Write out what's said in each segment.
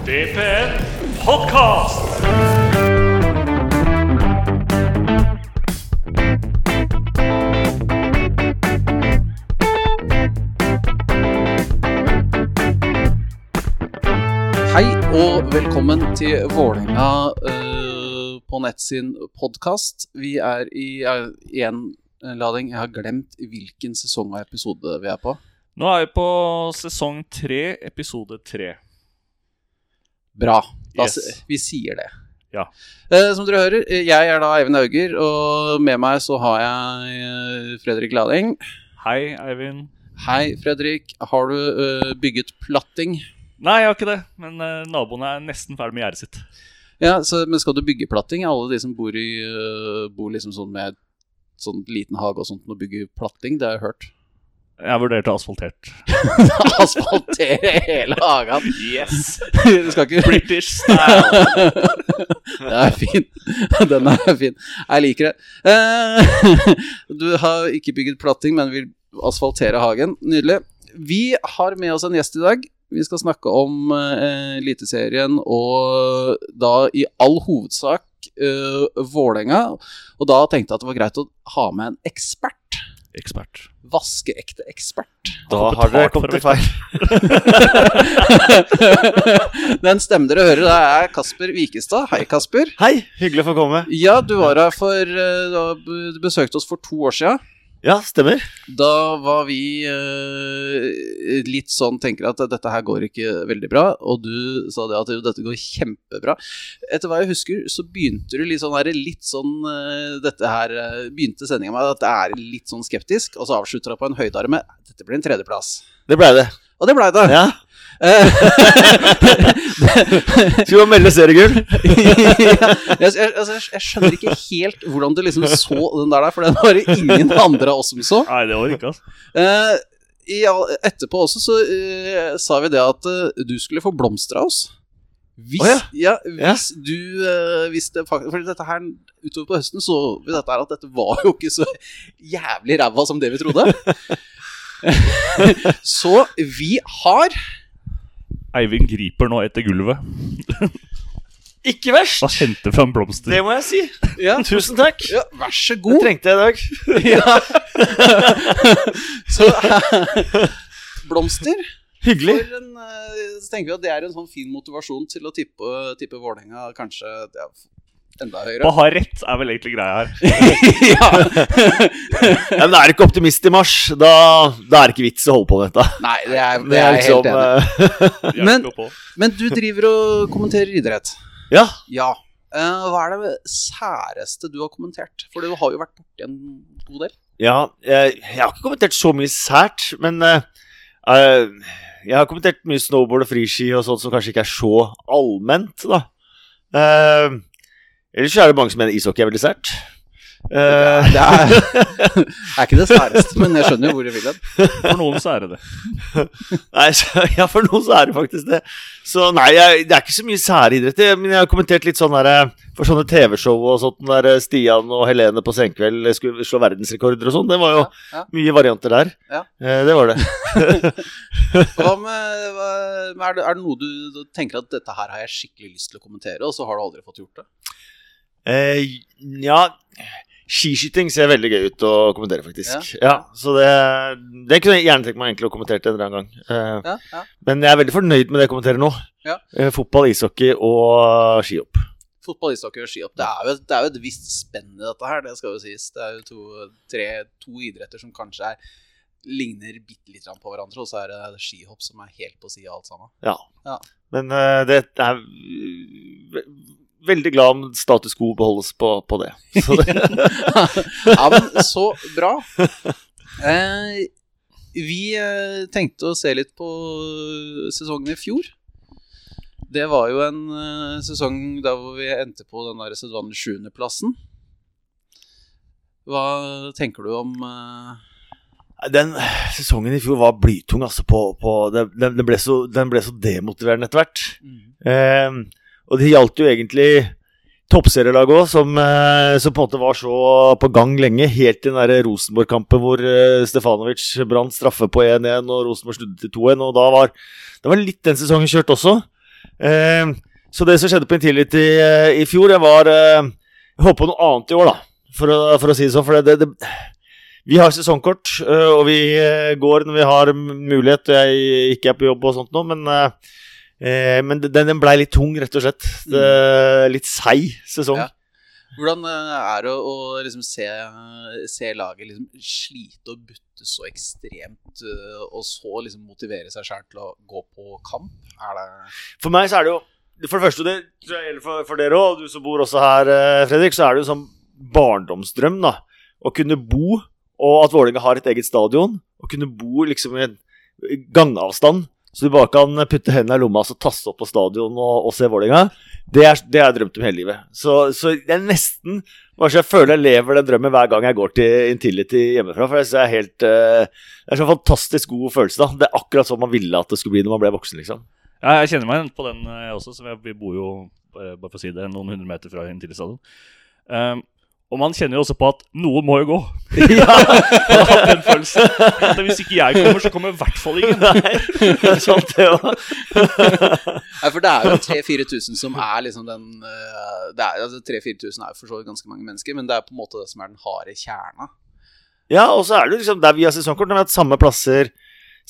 DPN Podcast. Hei og velkommen til Vålerenga uh, på nett sin podkast. Vi er i én lading. Jeg har glemt hvilken sesong og episode vi er på. Nå er vi på sesong tre, episode tre. Bra. Da, Yes. Vi sier det. Ja. Eh, som dere hører, eh, jeg er da Eivind Auger, og med meg så har jeg eh, Fredrik Lading. Hei, Eivind. Hei, Fredrik. Har du uh, bygget platting? Nei, jeg har ikke det, men uh, naboen er nesten ferdig med gjerdet sitt. Ja, så, Men skal du bygge platting? Alle de som bor, i, uh, bor liksom sånn med sånn liten hage og sånt, og bygger platting, det har jeg hørt. Jeg vurderte asfaltert. Asfaltere hele hagen. Yes! Du skal ikke British style. Det er fin. Den er fin. Jeg liker det. Eh, Du har ikke bygget platting, men vil asfaltere hagen. Nydelig. Vi har med oss en gjest i dag. Vi skal snakke om eh, Eliteserien og da i all hovedsak eh, Vålerenga. Og da tenkte jeg at det var greit å ha med en ekspert. Ekspert. Vaskeekte ekspert. Da Har dere kommet til feil. Den stemmen dere hører, det er Kasper Wikestad. Hei, Kasper. Hei, hyggelig å få komme. Ja, du var her for eh, du besøkte oss for to år sia. Ja, stemmer. Da var vi eh, litt sånn tenker at dette her går ikke veldig bra, og du sa det at jo, dette går kjempebra. Etter hva jeg husker, så begynte du litt sånn her, litt sånn eh, Dette her eh, begynte sendinga med at det er litt sånn skeptisk, og så avslutter du på en høydearme, dette blir en tredjeplass. Det blei det. Og det blei det. Ja. Skal vi melde seriegull? ja, jeg, jeg, altså, jeg- jeg skjønner ikke helt hvordan du liksom så den der, for den var det ingen andre av oss som så. Nei, det var ikke, altså. Uh, i, etterpå også så uh, sa vi det at uh, du skulle få blomster av oss. Hvis, oh, ja. hvis du uh, hvis det, For dette her utover på høsten så vi dette her at dette var jo ikke så jævlig ræva som det vi trodde. så vi har Eivind griper nå etter gulvet. Ikke verst. Og henter fram blomster. Det må jeg si. ja, Tusen takk. ja, Vær så Det trengte jeg i dag. Ja. så blomster. Hyggelig. En, eh, så tenker vi at det er en sånn fin motivasjon til å tippe, tippe Vålerenga kanskje ja, enda Å høyere. ha rett er vel egentlig greia her. ja. Men er du ikke optimist i mars, da, da er det ikke vits å holde på med dette. Nei, det er, det Det er jeg helt liksom enig eh, Men- Men du driver og kommenterer idrett. Ja. Ja. Eh, hva er det særeste du har kommentert? For du har jo vært borti en god del. Ja, jeg, jeg har ikke kommentert så mye sært, men uh, eh, jeg har kommentert mye snowboard og friski og sånt som kanskje ikke er så allment, da. Eh, ellers er det mange som mener ishockey er veldig sært. Uh, Det er, er ikke det særeste, men jeg skjønner jo hvor du vil hen. For noen så er det det. nei, så, ja, for noen så er det faktisk det. Så nei, jeg, det er ikke så mye sære idretter. Men jeg har kommentert litt sånn der For sånne TV-show og sånt der Stian og Helene på Senkveld skulle slå verdensrekorder og sånn. Det var jo Ja, ja. mye varianter der. Ja. Eh, det var det. Hva med, hva, er, det, er det noe du tenker at dette her har jeg skikkelig lyst til å kommentere, og så har du aldri fått gjort det? Eh, ja Skiskyting ser veldig gøy ut å kommentere, faktisk. Ja, Så det, det kunne jeg gjerne tenkt meg egentlig å kommentere en eller annen gang. Eh, Ja, ja. men jeg er veldig fornøyd med det jeg kommenterer nå. Ja. Eh, fotball, ishockey og skihopp. Fotball, ishockey og skihopp. Det er, jo, det er jo et visst spenn i dette her, det skal jo sies. Det er jo to, tre, to idretter som kanskje er, ligner bitte litt på hverandre, og så er det skihopp som er helt på sida av alt sammen. Ja. Ja. Men eh, det er Veldig glad om status quo beholdes på, på det. Så det ja, men så bra. Eh, vi eh, tenkte å se litt på sesongen i fjor. Det var jo en eh, sesong der hvor vi endte på den der sedvanlige sjuendeplassen. Hva tenker du om eh, Den sesongen i fjor var blytung, altså. På, på, den, den, ble så, den ble så demotiverende etter hvert. Eh, og det gjaldt jo egentlig toppserielaget òg, som, eh, som på en måte var så på gang lenge. Helt til den der Rosenborg-kampen hvor eh, Stefanovic brant straffe på 1-1, og Rosenborg snudde til 2-1. Og da var det var litt den sesongen kjørt også. Eh, så det som skjedde på Intility i, i fjor, jeg var eh, Jeg håper på noe annet i år, da, for å, for å si det sånn. For det, det, det, vi har sesongkort, eh, og vi eh, går når vi har mulighet. Jeg ikke er på jobb og sånt nå, men eh, eh, men den, den blei litt tung, rett og slett. Det, litt seig sesong. Ja. Hvordan eh, er det å, å liksom se, se laget liksom slite og butte så ekstremt, eh, og så liksom motivere seg sjøl til å gå på kamp? Det For meg så er det jo For det første, det gjelder for, for dere òg, du som bor også her, eh, Fredrik, så er det jo sånn barndomsdrøm, da. Å kunne bo, og at Vålerenga har et eget stadion. Å kunne bo liksom i en gangavstand, så du bare kan putte hendene i lomma og tasse opp på stadion og, og se Vålerenga. Det har jeg drømt om hele livet. Så, så er nesten jeg føler jeg lever den drømmen hver gang jeg går til Intility hjemmefra. For jeg er helt uh, Det er så fantastisk god følelse, da. Det er akkurat sånn man ville at det skulle bli når man ble voksen, liksom. Ja, jeg kjenner meg på den, jeg også. Så vi bor jo, bare, bare for å si det, noen hundre meter fra Intility stadion. Um, og man kjenner jo også på at noen må jo gå. Ja. Jeg har hatt den følelsen. At hvis ikke jeg kommer, så kommer i hvert fall ingen. Nei, det er sant, det også. Nei, for det er jo 3000-4000 som er liksom den eh, det er, altså 3000-4000 er jo for så vidt ganske mange mennesker, men det er på en måte det som er den harde kjerna. Ja, og så er det jo liksom der vi har sesongkort, når vi har hatt samme plasser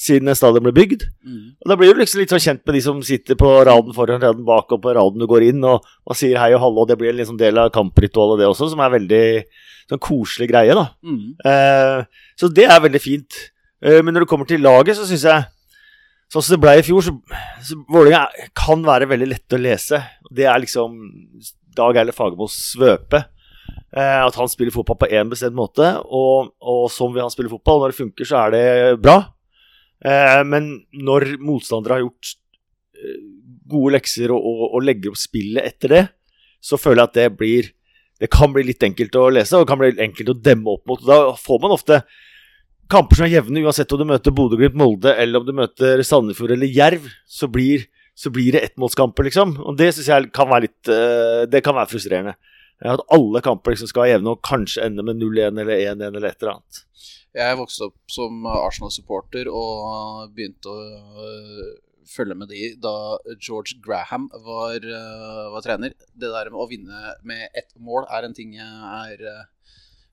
siden stadion ble bygd. Mm. Og Da blir du liksom litt sånn kjent med de som sitter på raden foran, raden bak og på raden du går inn, og, og sier hei og hallo, og det blir en liksom del av kampritualet det også, som er veldig sånn koselig greie, da. Mm. Eh, så det er veldig fint. Eh, men når det kommer til laget, så syns jeg Sånn som det ble i fjor, så, så Vålerenga kan være veldig lett å lese. Det er liksom Dag Eile Fagermos svøpe. Eh, at han spiller fotball på én bestemt måte, og, og som han spille fotball. Når det funker, så er det bra. Eh, men når motstandere har gjort eh, gode lekser og, og, og legger opp spillet etter det, så føler jeg at det blir Det kan bli litt enkelt å lese, og det kan bli enkelt å demme opp mot. Da får man ofte kamper som er jevne, uansett om du møter Bodø-Glimt, Molde, eller om du møter Sandefjord eller Jerv, så blir, så blir det ettmålskamper, liksom. Og det syns jeg kan være litt eh, Det kan være frustrerende. At alle kamper liksom skal være jevne, og kanskje ende med 0-1 eller 1-1 eller et eller annet. Jeg vokste opp som Arsenal-supporter og begynte å øh, følge med de da George Graham var, øh, var trener. Det der med å vinne med ett mål er en ting jeg er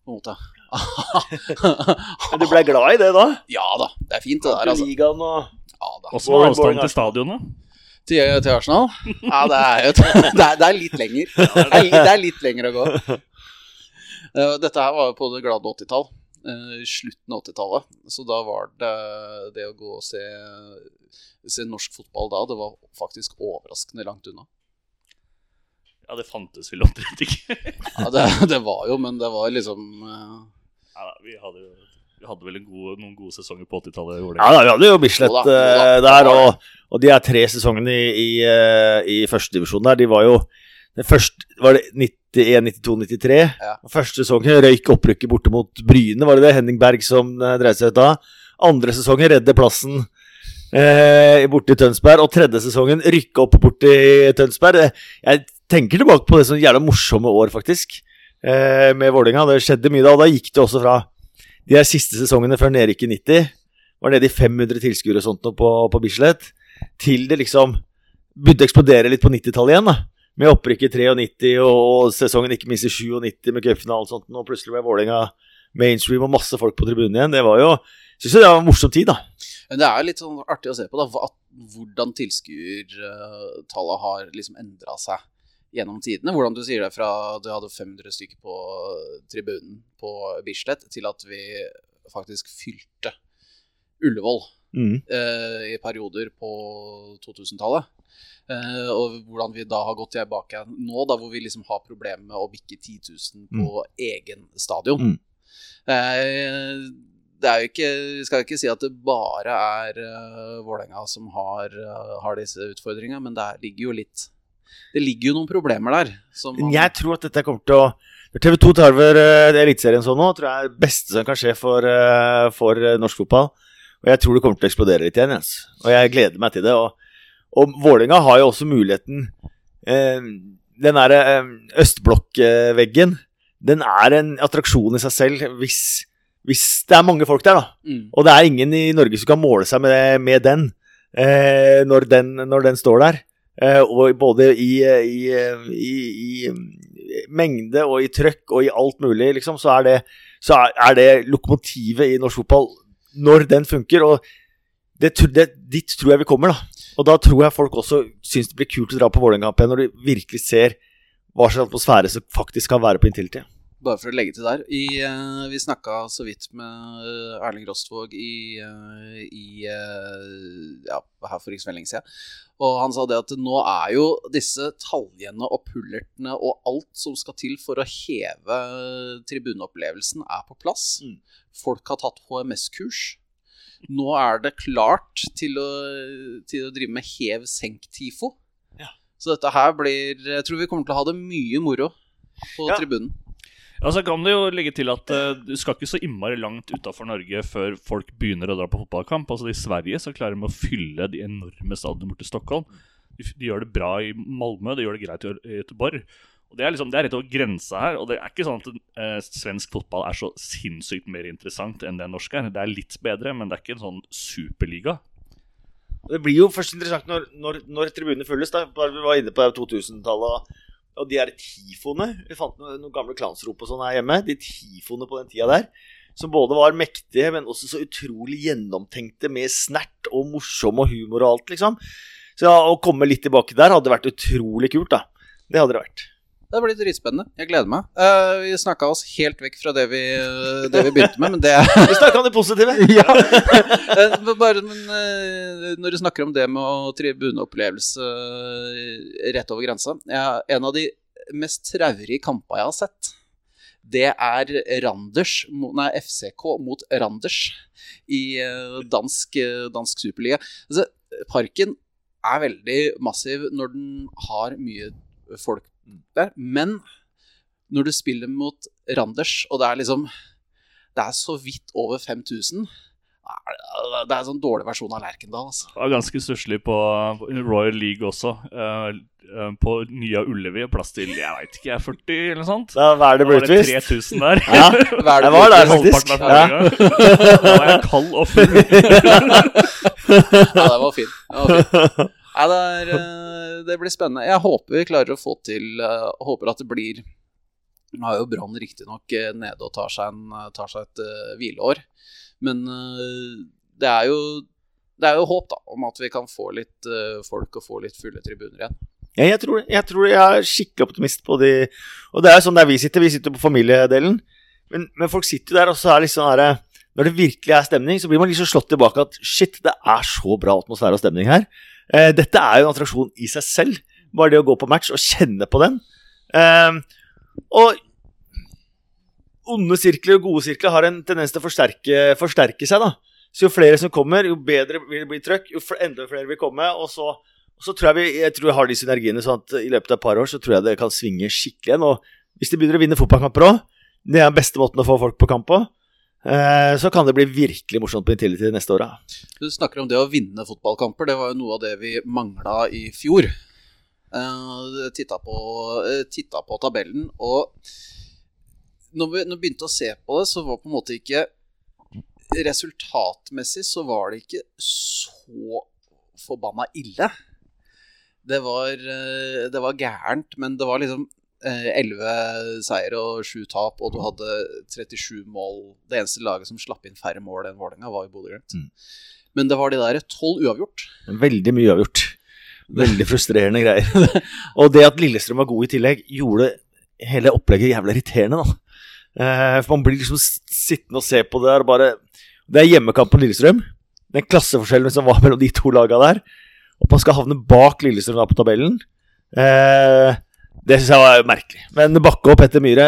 mot. på Men du ble glad i det da? Ja da, det er fint det der, altså. Ligaen og Ja, da. Også med avstand til stadionet. Til, til Arsenal? Ja, det er jo det er, det er litt lenger. Det er, litt- det er litt lenger å gå. Dette her var jo på det glade 80-tall. Eh, Slutten av 80-tallet. Så da var det det å gå og se, se norsk fotball da, det var faktisk overraskende langt unna. Ja, det fantes vel omtrent ikke. Ja, det, det var jo, men det var liksom eh, Ja, da, vi, hadde, jo- vi hadde vel en god, noen gode sesonger på 80-tallet. Ja da, vi hadde jo Bislett Jo da, eh, der, og, og de er tre sesongene i, i, i førstedivisjon der, de var jo den første var det 91, 92, 93. Ja. Første sesongen røyk opprykket borte mot Bryne, var det det? Henning Berg som eh, dreide seg ut da. Andre sesongen redde plassen eh, borte i Tønsberg. Og tredje sesongen rykke opp borte i Tønsberg. Jeg tenker tilbake på det som jævla morsomme år, faktisk, eh, med Vålerenga. Det skjedde mye da, og da gikk det også fra de her siste sesongene før nedrykk i 90, var nede i 500 tilskuere og sånt på, på Bislett, til det liksom begynte å eksplodere litt på 90-tallet igjen, da. Med opprykket 93 og, sesongen ikke minst i 97 med cupfinale og sånt, og plutselig ble Vålerenga mainstream og masse folk på tribunen igjen. Det var jo Syns jo det var en morsom tid, da. Men det er litt sånn artig å se på da, hvordan tilskuertallet har liksom endra seg gjennom tidene. Hvordan du sier det fra du hadde 500 stykker på tribunen på Bislett, til at vi faktisk fylte Ullevål Mm. eh, i perioder på 2000-tallet. Eh, og hvordan vi da har gått tilbake nå, da hvor vi liksom har problemer med å bikke 10 000 på egen stadion. Mm. Uh, det er jo ikke, vi skal ikke si at det bare er uh, Vålerenga som har, uh, har disse utfordringene, men det er, ligger jo litt Det ligger jo noen problemer der. Som man- jeg tror at dette kommer til å TV 2 tar over uh, Eliteserien sånn nå, tror jeg er det beste som kan skje for, for norsk fotball. Og jeg tror det kommer til å eksplodere litt igjen. Jens. Og jeg gleder meg til det. Og, og Vålerenga har jo også muligheten eh, Den derre eh, østblokkveggen, den er en attraksjon i seg selv hvis, hvis det er mange folk der, da. mm. Og det er ingen i Norge som kan måle seg med, med den, eh, når den når den står der. Eh, og både i, i, i, i mengde og i trøkk og i alt mulig, liksom, så er det, så er, er det lokomotivet i norsk fotball når den funker. Og det, det, dit tror jeg vi kommer, da. Og da tror jeg folk også syns det blir kult å dra på Vålerenga-kamp når de virkelig ser hva slags atmosfære som faktisk kan være på Intility. Bare for å legge til der. I, uh, vi snakka så vidt med uh, Erling Rostvåg i, uh, i ja, her for ikke så lenge siden. Og han sa det at nå er jo disse taljene og pullertene og alt som skal til for å heve tribuneopplevelsen, er på plass. Mm. Folk har tatt HMS-kurs. Nå er det klart til å, til å drive med hev-senk-TIFO. Ja. Så dette her blir Jeg tror vi kommer til å ha det mye moro på ja. tribunen. Ja, så kan det jo legge til at uh, Du skal ikke så innmari langt utafor Norge før folk begynner å dra på fotballkamp. Altså I Sverige så klarer de å fylle de enorme stadionene borte i Stockholm. De, de, gjør det bra i Malmö, de gjør det greit i Göteborg. Og Det er liksom, det er rett over grensa her. Og det er ikke sånn at eh, svensk fotball er så sinnssykt mer interessant enn det norske er. Det er litt bedre, men det er ikke en sånn superliga. Det blir jo først interessant når, når, når tribunene fylles. Da. Vi var inne på 2000-tallet. Og de her tifoene Vi fant noen, noen gamle klansrop og sånn her hjemme. De tifoene på den tida der. Som både var mektige, men også så utrolig gjennomtenkte med snert og morsom og humor og alt, liksom. Så ja, å komme litt tilbake der hadde vært utrolig kult, da. Det hadde det vært. Det blir dritspennende. Jeg gleder meg. Uh, vi snakka oss helt vekk fra det vi, det vi begynte med, men det Vi snakka om det positive. ja. Uh, bare men, uh, når du snakker om det med å tribuneopplevelse rett over grensa ja, En av de mest traurige kampa jeg har sett, det er Randers, nei, FCK mot Randers i dansk, dansk superliga. Altså, parken er veldig massiv når den har mye folk der. Men når du spiller mot Randers, og det er liksom Det er så vidt over 5000 det er en sånn dårlig versjon av Lerkendal. Altså. Det var ganske stusslig på Royal League også. Uh, på Nya Ullevi. Plass til jeg veit ikke, 40 eller noe sånt. Da var er det ble utvist? 3000 der. Ja, det var der faktisk. Ja. Da var jeg kald og full. ja, det var fint. Det var fint. Nei, det, er, eh, det, blir spennende. Jeg håper vi klarer å få til uh, Håper at det blir Nå er jo Brann riktignok uh, nede og tar seg, en, tar seg et uh, hvileår. Men uh, det er jo det er jo håp da, om at vi kan få litt folk og få litt fulle tribuner igjen. Ja, jeg tror, jeg tror jeg er skikkelig optimist på de Og det er jo sånn der vi sitter. Vi sitter på familiedelen. Men, men folk sitter jo der, og så er liksom der, Når det virkelig er stemning, så blir man liksom slått tilbake at shit, det er så bra atmosfære og stemning her. Eh, dette er jo en attraksjon i seg selv. Bare det å gå på match og kjenne på den. Eh, og onde sirkler og gode sirkler har en tendens til å forsterke, forsterke seg. da. Så jo flere som kommer, jo bedre vil det bli trøkk, jo enda flere vil komme. Og så, og så tror jeg vi jeg tror jeg har de synergiene sånn at i løpet av et par år så tror jeg det kan svinge skikkelig igjen. Og hvis de begynner å vinne fotballkamper òg, det er den beste måten å få folk på kamp på. Eh, så kan det bli virkelig morsomt på Intility neste år. Du snakker om det å vinne fotballkamper. Det var jo noe av det vi mangla i fjor. Uh, titta, på, uh, titta på tabellen, og når vi, når vi, begynte å se på det, så var på en måte ikke Resultatmessig så var det ikke så forbanna ille. Det var, det var gærent, men det var liksom 11 seier og 7 tap, og du hadde 37 mål. Det eneste laget som slapp inn færre mål enn Vålerenga, var jo Bodø-Glimt. Mm. Men det var de der 12 uavgjort. Veldig mye uavgjort. Veldig frustrerende greier. og det at Lillestrøm var god i tillegg, gjorde hele opplegget jævlig irriterende, da. Eh, for man blir liksom sittende og se på det der og bare Det er hjemmekamp på Lillestrøm. Den klasseforskjellen som var mellom de to laga der. Og man skal havne bak Lillestrøm da på tabellen. Eh, det syns jeg var merkelig. Men Bakke og Petter Myhre,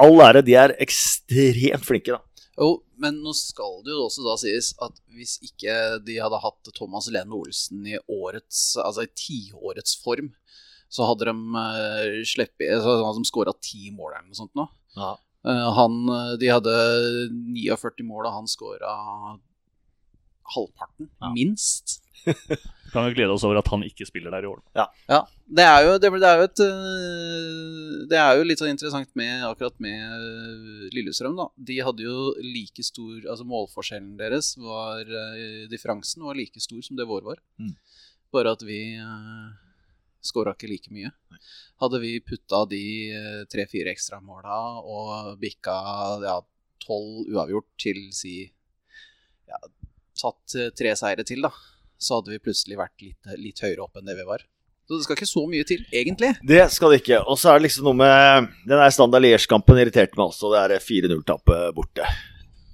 all ære, de er ekstremt flinke, da. Jo, men nå skal det jo også da sies at hvis ikke de hadde hatt Thomas Lene Olsen i årets, altså i tiårets form, så hadde de uh, så hadde De skåra ti mål eller noe sånt nå. Ja. Uh, han, de hadde 49 mål, og han skåra halvparten, ja. minst. kan vi glede oss over at han ikke spiller der i år. Ja, ja det, er jo, det, det, er jo et øh, Det er jo litt sånn interessant med akkurat med øh, Lillestrøm, da. De hadde jo like stor Altså målforskjellen deres var øh, Differansen var like stor som det vår var. Mm. Bare at vi Skåra ikke like mye. Hadde vi putta de eh, tre-fire ekstramåla og bikka ja, tolv uavgjort til si ja, Tatt eh, tre seire til, da, så hadde vi plutselig vært litt, litt høyere opp enn det vi var. Så det skal ikke så mye til, egentlig. Det skal det ikke. Og så er det liksom noe med Den der Standard Liège-kampen irriterte meg også. Det er 4-0-tapet borte.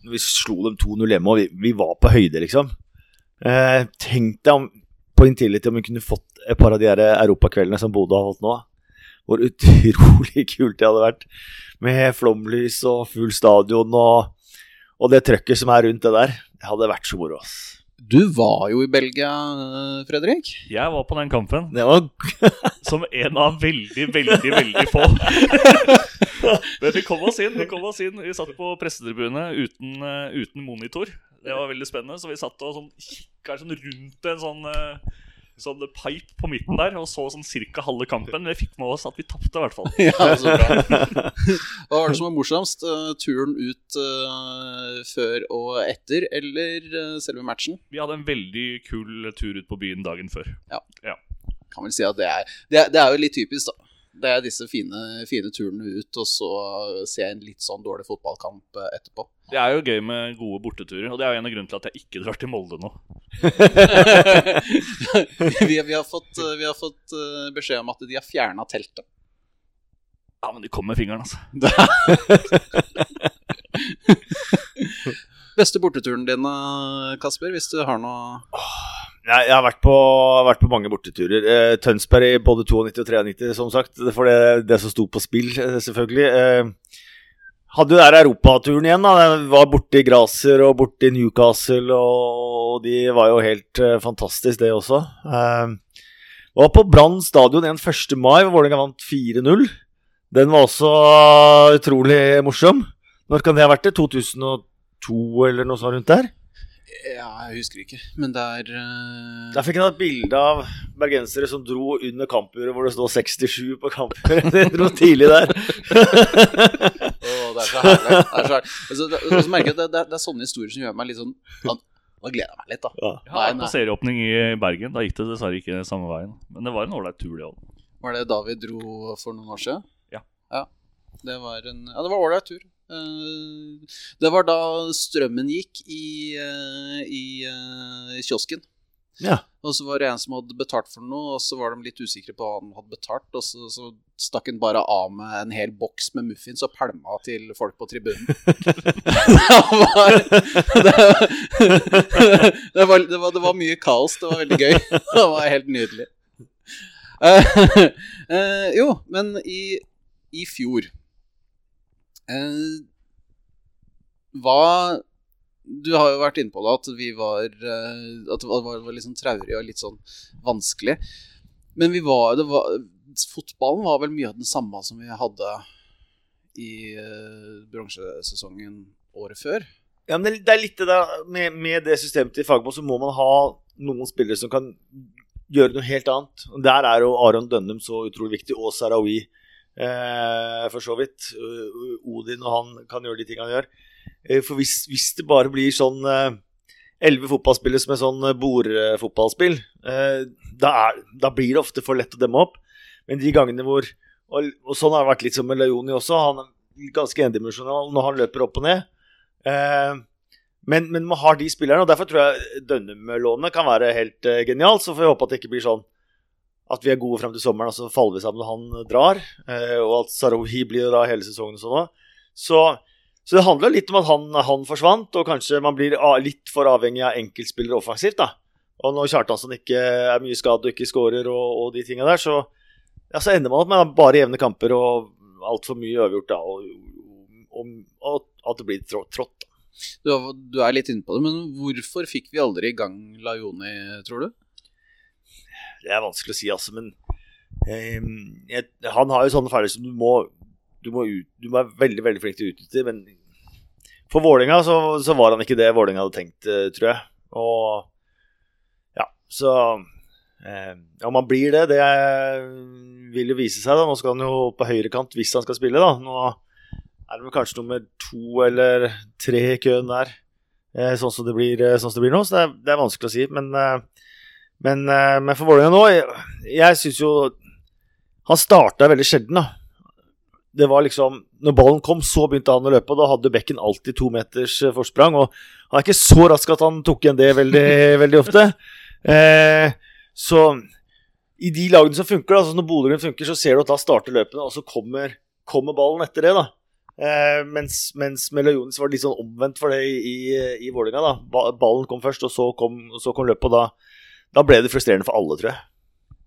Vi slo dem 2-0 hjemme, og vi, vi, var på høyde, liksom. Eh, tenk deg om, på Intility om vi kunne fått et par av de europakveldene som Bodø har holdt nå. Hvor utrolig kult det hadde vært. Med flomlys og full stadion og, og det trøkket som er rundt det der. Det hadde vært så moro, ass. Du var jo i Belgia, Fredrik. Jeg var på den kampen. Det var Som en av veldig, veldig, veldig få. Men vi kom oss inn. Vi kom oss inn Vi satt på pressetribune uten, eh, uten monitor. Det var veldig spennende, så vi satt og sånn, kikka sånn rundt en sånn eh, sånn pipe på midten der og så sånn cirka halve kampen. Men vi fikk med oss at vi tapte, i hvert fall. ja, så bra. Hva var det som var morsomst? Uh, turen ut uh, før og etter, eller uh, selve matchen? Vi hadde en veldig kul tur ut på byen dagen før. Ja. ja. Kan vel si at det er, det er, det er jo litt typisk, da. Det er disse fine, fine turene ut, og så se en litt sånn dårlig fotballkamp etterpå. Det er jo gøy med gode borteturer, og det er jo en av grunnene til at jeg ikke drar til Molde nå. vi, vi, har fått, vi, har fått, beskjed om at de har fjerna teltet. Ja, men de kom med fingeren, altså. Beste borteturen din, Kasper, hvis du har noe jeg, har vært på, vært på mange borteturer. Eh, Tønsberg i både 92 og 93, som sagt. For det, det som sto på spill, eh, selvfølgelig. Eh, hadde jo der europaturen igjen. da Jeg Var borte i Graser og borte i Newcastle, og de var jo helt eh, fantastisk, det også. Eh, var på Brann stadion en 1. mai, hvor Vålerenga vant 4-0. Den var også utrolig morsom. Når kan det ha vært? det? 2002 eller noe sånt rundt der? Ja, jeg husker ikke, men det er uh... Der fikk han et bilde av bergensere som dro under kampuret hvor det står 67 på kampuret. De dro tidlig der. oh, det er så herlig. Det er så herlig. Altså, det, er sånne historier som gjør meg litt sånn Nå gleder jeg meg litt, da. Ja. Har vært på serieåpning i Bergen. Da gikk det dessverre ikke samme veien. Men det var en ålreit tur, det òg. Var det da vi dro for noen år siden? Ja. ja. Det var en Ja, det var ålreit tur. Eh, det var da strømmen gikk i, eh, i, i eh, kiosken. Ja. Og så var det en som hadde betalt for noe, og så var de litt usikre på hva han hadde betalt. Og så, så stakk han bare av med en hel boks med muffins og pælma til folk på tribunen. det, var, det, var, det, var, det, var, mye kaos. Det var veldig gøy. Det var helt nydelig. Uh, uh, jo, men i, i fjor Eh, hva Du har jo vært inne på det, at vi var eh, At det var, var litt sånn traurig og litt sånn vanskelig. Men vi var, var, Fotballen var vel mye av den samme som vi hadde i eh, bronsesesongen året før. Ja, men det er litt det der med, med det systemet til Fagmo så må man ha noen spillere som kan gjøre noe helt annet. Der er jo Aron Dønnum så utrolig viktig, og Sarawi. For så vidt. Eh, Odin og han kan gjøre de tingene han gjør. Eh, for hvis, hvis, det bare blir sånn elleve fotballspillere som er sånn bordfotballspill, da, da, blir det ofte for lett å demme opp. Men de gangene hvor Og, og sånn har det vært litt som med Leoni også. Han er ganske endimensjonal når han løper opp og ned. Men, men man har de spillerne, og derfor tror jeg Dønnum-lånet kan være helt genialt. Så får vi håpe at det ikke blir sånn at vi er gode frem til sommeren, og så faller vi sammen når han drar. Eh, og at Sarohi blir da hele sesongen og sånn Så, så, det handler litt om at han, han, forsvant, og kanskje man blir litt for avhengig av enkeltspillere offensivt. da. Og når Kjartansson ikke er mye skadd og ikke skårer og, og, de tinga der, så, ja, så, ender man opp med bare jevne kamper og altfor mye overgjort da, og, og, og, at det blir trått. Du, er litt inne på det, men hvorfor fikk vi aldri i gang Lajoni, tror du? Det er vanskelig å si, altså, men um, jeg, han har jo sånne ferdigheter som du må du må, ut, du må, være veldig veldig flink til å utnytte. Men for Vålinga så, så, var han ikke det Vålinga hadde tenkt, uh, tror jeg. Og ja, så eh, Om han blir det, det vil jo vise seg. da Nå skal han jo på høyrekant hvis han skal spille. da Nå er det kanskje nummer to eller tre i køen der, eh, sånn, som det blir, eh, sånn som det blir nå. Så det er, det er vanskelig å si. Men eh, Men, eh, men for Vålerenga nå Jeg, jeg syns jo Han starta veldig sjelden, da. Det var liksom Når ballen kom, så begynte han å løpe, og da hadde bekken alltid to meters eh, forsprang. Og han er ikke så rask at han tok igjen det veldig, veldig ofte. Eh, så i de lagene som funker, altså når Bodø funker, så ser du at da starter løpene, og så kommer, kommer ballen etter det. da. Eh, mens, mens Melionis var litt sånn omvendt for det i, i, i Vålerenga. da. Ballen kom først, og så kom, og så kom løpet, og da, da ble det frustrerende for alle, tror jeg.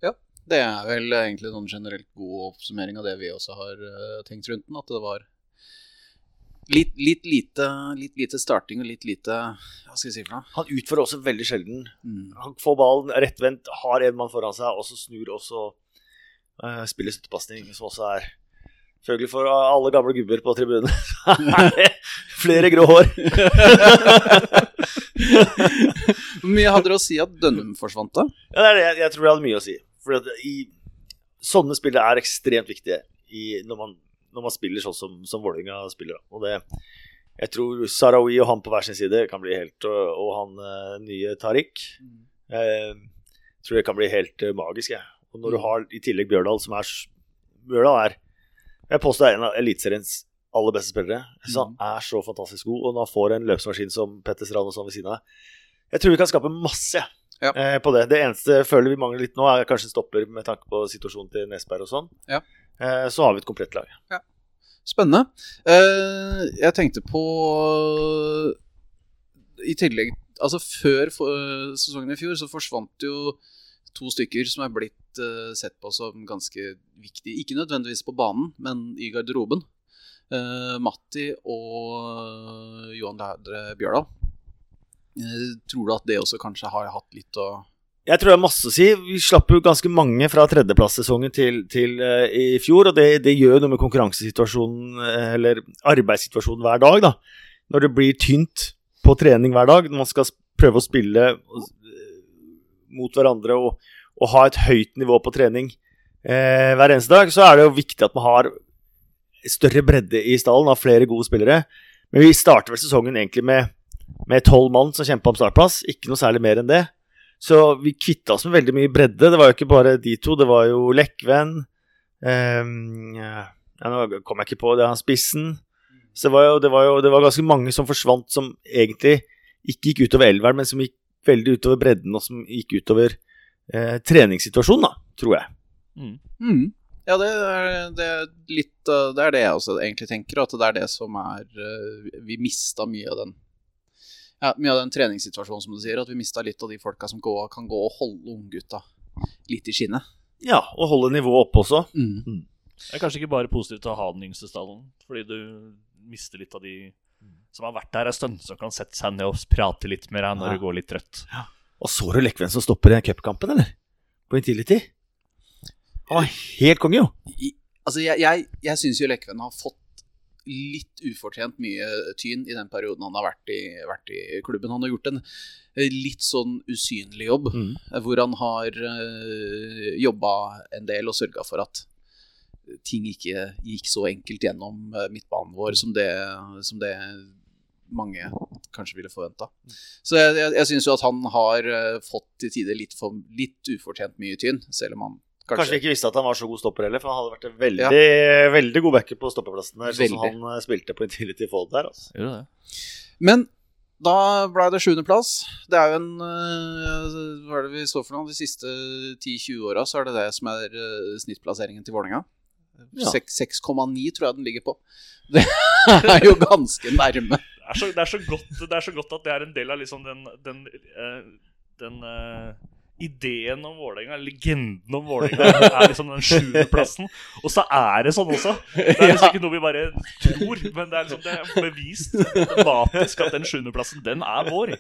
Ja, Det er vel egentlig en sånn generelt god oppsummering av det vi også har uh, tenkt rundt den. At det var litt, litt, lite, litt lite starting og litt lite Hva skal jeg si for noe? Han utfører også veldig sjelden. Mm. Han får ballen rettvendt, har en mann foran seg, og så snur og så eh, spiller støttepasning, som også er Selvfølgelig for alle gamle gubber på tribunen. er Flere grå hår. Hvor mye hadde dere å si at Dønnum forsvant, da? Ja, det er det. Jeg, jeg tror jeg hadde mye å si. For at i, sånne spillere er ekstremt viktige i, når, man, når man spiller sånn som, som Vålerenga spiller. Og det, jeg tror Sarawi og han på hver sin side kan bli helt Og, og han eh, nye Tariq. Jeg tror det kan bli helt eh, magisk. Jeg. Og når du har i tillegg Bjørdal, som er Bjørdal er Jeg påstår er en av Eliteseriens aller beste spillere. Så han er så fantastisk god. Og når han får en løpsmaskin som Petter Strand og sånn ved siden av Jeg tror vi kan skape masse Ja. eh, på det. Det eneste føler vi mangler litt nå, er kanskje stopper med tanke på situasjonen til Nesberg og sånn. Ja. Eh, så har vi et komplett lag. Spennende. Eh, jeg tenkte på I tillegg Altså, før sesongen i fjor så forsvant jo to stykker som er blitt uh, sett på som ganske viktige. Ikke nødvendigvis på banen, men i garderoben. Eh, Matti og Johan Lædre Bjørdal. Eh, tror du at det også kanskje har hatt litt å Jeg tror det er masse å si. Vi slapp jo ganske mange fra tredjeplasssesongen til, til uh, i fjor, og det, det gjør noe med konkurransesituasjonen, eller arbeidssituasjonen hver dag, da. Når det blir tynt på trening hver dag, når man skal prøve å spille mot hverandre og, og ha et høyt nivå på trening eh, hver eneste dag, så er det jo viktig at man har større bredde i stallen, av flere gode spillere. Men vi starter vel sesongen egentlig med med tolv mann som kjempa om startplass, ikke noe særlig mer enn det. Så vi kvitta oss med veldig mye bredde. Det var jo ikke bare de to, det var jo Lekven um, ja, Nå kom jeg ikke på det, han spissen. Så det var jo, det var jo det var ganske mange som forsvant, som egentlig ikke gikk utover elveren, men som gikk veldig utover bredden, og som gikk utover eh, treningssituasjonen, da, tror jeg. Mm. Mm. Ja, det er, det, er litt, uh, det er det jeg også egentlig tenker, at det er det som er uh, Vi mista mye av den ja, mye av den treningssituasjonen, som du sier. At vi mista litt av de folka som går, kan gå og holde unggutta litt i skinnet. Ja, og holde nivået oppe også. Mm. Det er kanskje ikke bare positivt å ha den yngste stallen, fordi du mister litt av de som har vært der en stund, som kan sette seg ned og prate litt med deg når Ja. du går litt trøtt. Og så du Lekven som stopper i cupkampen, eller? På Intility? Var helt konge, jo. Altså, jeg, jeg, jeg syns jo Lekven har fått litt ufortjent mye tyn i den perioden han har vært i, vært i klubben. Han har gjort en eh, litt sånn usynlig jobb, Mm. eh, hvor han har uh, jobba en del og sørga for at ting ikke gikk så enkelt gjennom eh, midtbanen vår som det, som det mange kanskje ville forventa. Så jeg, jeg, jeg syns jo at han har eh, fått til tider litt, for, litt ufortjent mye tyn, selv om han Kanskje kanskje, vi ikke visste at han var så god stopper heller, for han hadde vært en veldig, veldig god backer på stoppeplassen der, sånn som han eh, spilte på Intility Fold der. Altså. Jo, det? Men da ble det sjuendeplass. Det er jo en øh, Hva er det vi så for noe? De siste 10-20 åra så er det det som er øh, snittplasseringen til Vålerenga. Ja. 6,9 tror jeg den ligger på. Det er jo ganske nærme. Det er, så, det, er så godt, det er så godt at det er en del av liksom den, den, eh, den eh, ideen om Vålerenga, legenden om Vålerenga, er liksom den sjuendeplassen. Og så er det sånn også. Det er liksom ikke noe vi bare tror, men det er liksom det er bevist matematisk at den sjuendeplassen, den er vår.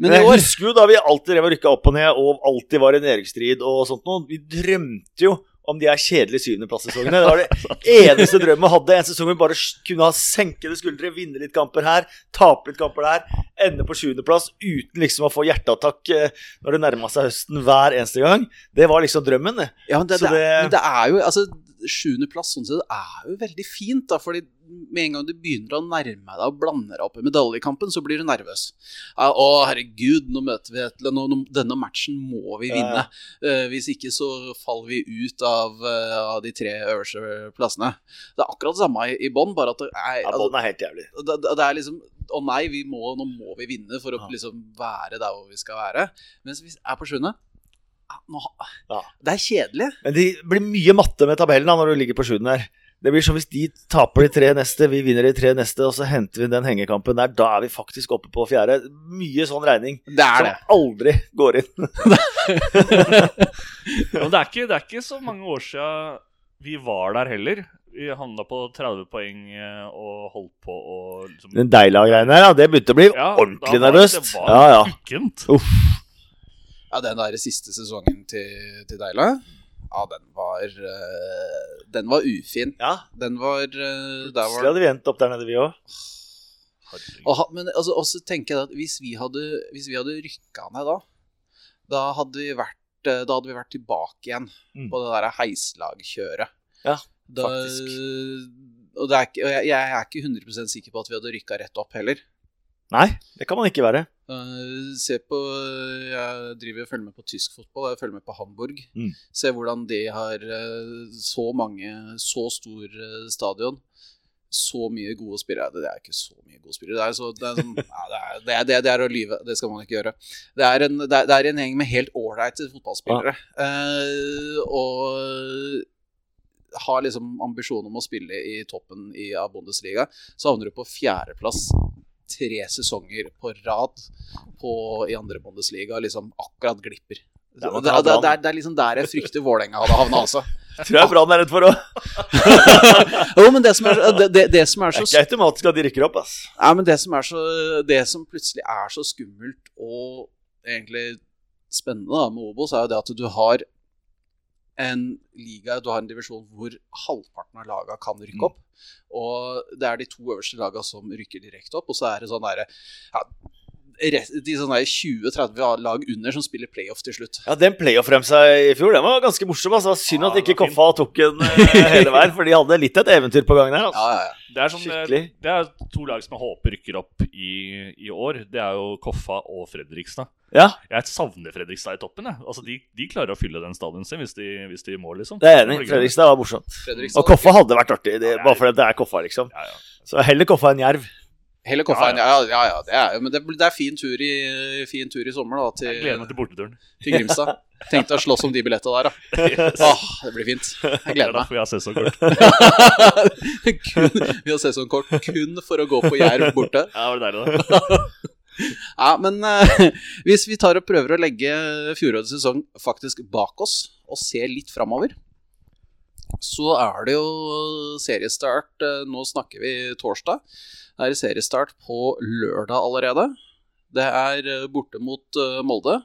Men jeg husker jo da vi alltid rykka opp og ned og alltid var i nedrykksstrid og sånt noe. Vi drømte jo om de er kjedelige syvendeplasssesongene. Det var det eneste drømmen vi hadde. En sesong vi bare kunne ha senkede skuldre, vinne litt kamper her, tape litt kamper der, ende på sjuendeplass uten liksom å få hjerteattakk eh, når det nærma seg høsten hver eneste gang. Det var liksom drømmen, det. Ja, men det, det, det- men det er jo Altså, sjuendeplass sånn sett er jo veldig fint, da, fordi med en gang du begynner å nærme deg og blande deg opp i medaljekampen, så blir du nervøs. Ja, å, herregud, nå møter vi et Denne matchen må vi Ja, vinne. Eh, hvis ikke så faller vi ut av, eh, av de tre øverste plassene. Det er akkurat det samme i, i bånn, bare at det er, Ja, altså, Bånd er helt jævlig. det, det det er liksom Å nei, vi må, nå må vi vinne for å Ja. liksom være der hvor vi skal være. Mens vi er på sjuende ja, nå Ja. Det er kjedelig. Men det blir mye matte med tabellen da når du ligger på sjuende her. Det blir som hvis de taper de tre neste, vi vinner de tre neste, og så henter vi den hengekampen der. Da er vi faktisk oppe på fjerde. Mye sånn regning Det er som det. aldri går inn. Ja, Men det er, ikke, det er ikke så mange år siden vi var der heller. Vi havna på 30 poeng eh, og holdt på å liksom, Den Deila-greiene her, ja, det begynte å bli Ja, ordentlig nervøst. Det var Ja, ja. ukent. Ja, den der siste sesongen til, til Deila, ja, den var eh, Den var ufin. ja. Den var Der Så var hadde vi endt opp der nede, vi òg. og, Men altså, også tenker jeg at hvis vi hadde, hvis vi hadde rykka ned da, da hadde vi vært eh, Da hadde vi vært tilbake igjen Mm. på det derre heislagkjøret. Ja, da, faktisk. Og, det er og jeg, jeg er ikke 100 sikker på at vi hadde rykka rett opp heller. Nei, det kan man ikke være. Uh, se på Jeg driver og følger med på tysk fotball. Jeg følger med på Hamburg. Mm. Se hvordan de har eh, så mange Så stor eh, stadion. Så mye gode spillere. Det er ikke så mye gode spillere. Det er, så, det er, sånn, ja, det er, det er, det er, å lyve. Det skal man ikke gjøre. Det er en, det er, en gjeng med helt ålreite fotballspillere. Eh, og har liksom ambisjon om å spille i toppen i, av Bundesliga, så havner du på fjerdeplass tre sesonger på rad på, i andre Bundesliga. Liksom akkurat glipper. Det Det, det, det, er- det er liksom der jeg frykter Vålerenga hadde havna, altså. Tror jeg Brann er redd for òg. Jo, men det som er, det, det, det som er Det så er ikke automatisk at de rykker opp, ass. Nei, men det som er så Det som plutselig er så skummelt og egentlig spennende da, med Obos, er jo det at du har en liga, du har en divisjon hvor halvparten av laga kan rykke opp. Og det er de to øverste laga som rykker direkte opp, og så er det sånn derre ja, de sånne 20-30 lag under som spiller playoff til slutt. Ja, Den playoff-remsa i fjor den var ganske morsom. Altså. Synd Ja, at ikke Koffa fin. Tok den eh, hele veien, for de hadde litt et eventyr på gang der. Altså. ja, ja. Det er, sånn, det er to lag som jeg håper rykker opp i, i år. Det er jo Koffa og Fredrikstad. Ja, Jeg savner Fredrikstad i toppen. Jeg. Altså, de, de klarer å fylle den stadion sin hvis de, hvis de må, liksom. det er enig. Fredrikstad var morsomt. Fredrikstad- Og Koffa hadde vært artig, det, bare fordi det er Koffa, liksom. Ja, ja. Så heller Koffa enn Jerv. Koffa Ja, ja, ja, ja, det er Men det, det er fin tur i, fin tur i sommer, da, Jeg gleder meg til borteturen. til Grimstad. Tenkte å slåss om de billetta der, da. Yes. Åh, det blir fint. Jeg Det er derfor vi har sesongkort. kun, vi har sesongkort kun for å gå på Jerv borte. Ja, det var deilig, da. Ja, men uh, hvis vi tar og prøver å legge fjorårets sesong faktisk bak oss, og se litt framover, så er det jo seriestart eh, Nå snakker vi torsdag. Det er seriestart på lørdag allerede. Det er eh, borte mot eh, Molde.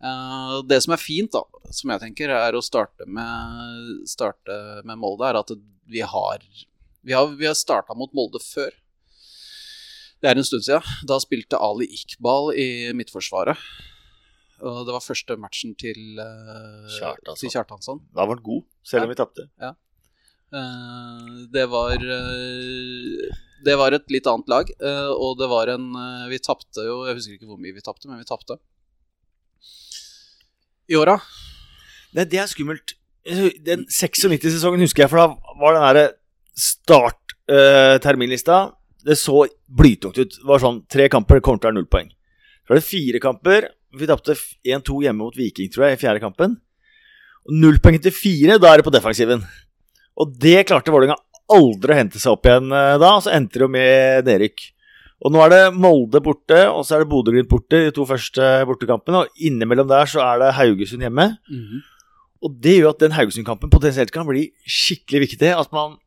Det som er fint, da, som jeg tenker, er å starte med, starte med Molde, er at vi har Vi har, har starta mot Molde før. Det er en stund siden. Da spilte Ali Iqbal i Midtforsvaret. Og det var første matchen til, uh, Kjartansson. til Kjartansson. Da var han god, selv om vi tapte. Eh, det var eh, Det var et litt annet lag, eh, og det var en eh, Vi tapte jo Jeg husker ikke hvor mye vi tapte, men vi tapte. I åra. Nei, det er skummelt. Den 96-sesongen husker jeg, for da var den derre start-terminlista Det så blytungt ut. Det var sånn tre kamper, det kommer til å være null poeng. Så var det fire kamper. Vi tapte 1-2 hjemme mot Viking, tror jeg, i fjerde kampen. Og null poeng til fire, da er det på defensiven. Og det klarte Vålerenga aldri å hente seg opp igjen eh, da, og så endte det jo med nedrykk. Og nå er det Molde borte, og så er det Bodø-Glimt borte, de to første bortekampene. Og innimellom der så er det Haugesund hjemme. Og det gjør at den Haugesund-kampen potensielt kan bli skikkelig viktig. At man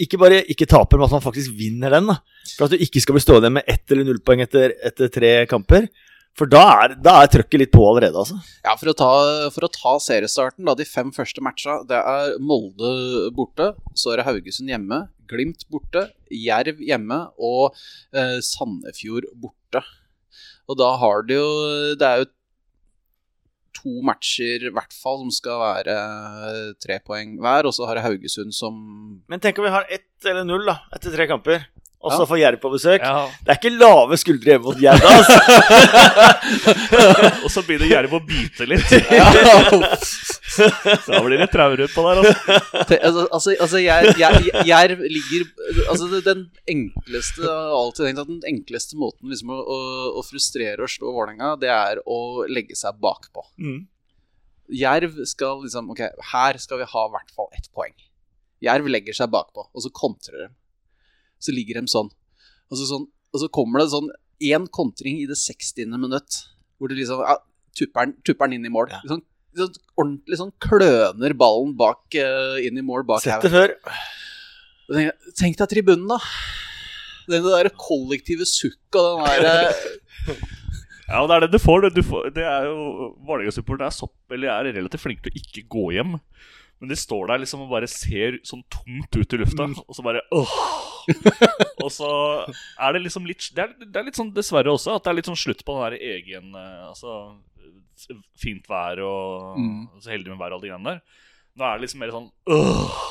ikke bare ikke taper, men at man faktisk vinner den. Da. For at du ikke skal bli stående med ett eller null poeng etter, etter tre kamper. For da er, da er trøkket litt på allerede, altså. Ja, for å, ta, for å ta seriestarten, da, de fem første matcha, det er Molde borte, så er det Haugesund hjemme, Glimt borte, Jerv hjemme og eh, Sandefjord borte. Og da har du jo Det er jo to matcher i hvert fall som skal være eh, tre poeng hver, og så har det Haugesund som Men tenk om vi har ett eller null da, etter tre kamper, og så Ja. får Jerv på besøk. Ja. Det er ikke lave skuldre hjemme mot Jerv, altså. Og så begynner Jerv å bite litt. Da blir det trauer utpå der. Altså. Altså, altså, Jerv, Jerv ligger Altså Den enkleste Jeg har alltid tenkt at den enkleste måten liksom å, å, å frustrere og slå Vålerenga, det er å legge seg bakpå. Mm. Jerv skal liksom Ok, her skal vi ha i hvert fall ett poeng. Jerv legger seg bakpå, og så kontrer de. Så ligger de sånn. Og så, sånn, og så kommer det sånn én kontring i det 60. minutt, hvor du liksom ja, tupper den- inn i mål. Ja. Sånn, sånn, ordentlig sånn kløner ballen bak uh, inn i mål bak Sett det før. Og tenker Tenk deg tribunen, da. Den der kollektive sukk og den der eh, Ja, og det er det du får. det. Du får det er jo Vålerenga-supportere er sopp, eller er relativt flinke til å ikke gå hjem. Men de står der liksom og bare ser sånn tomt ut i lufta, og så bare åh. Og så er det liksom litt det er, det er litt sånn dessverre også at det er litt sånn slutt på den der egen eh, Altså fint vær og Mm. så heldig med vær og alle de greiene der. Nå er det liksom mer sånn øh.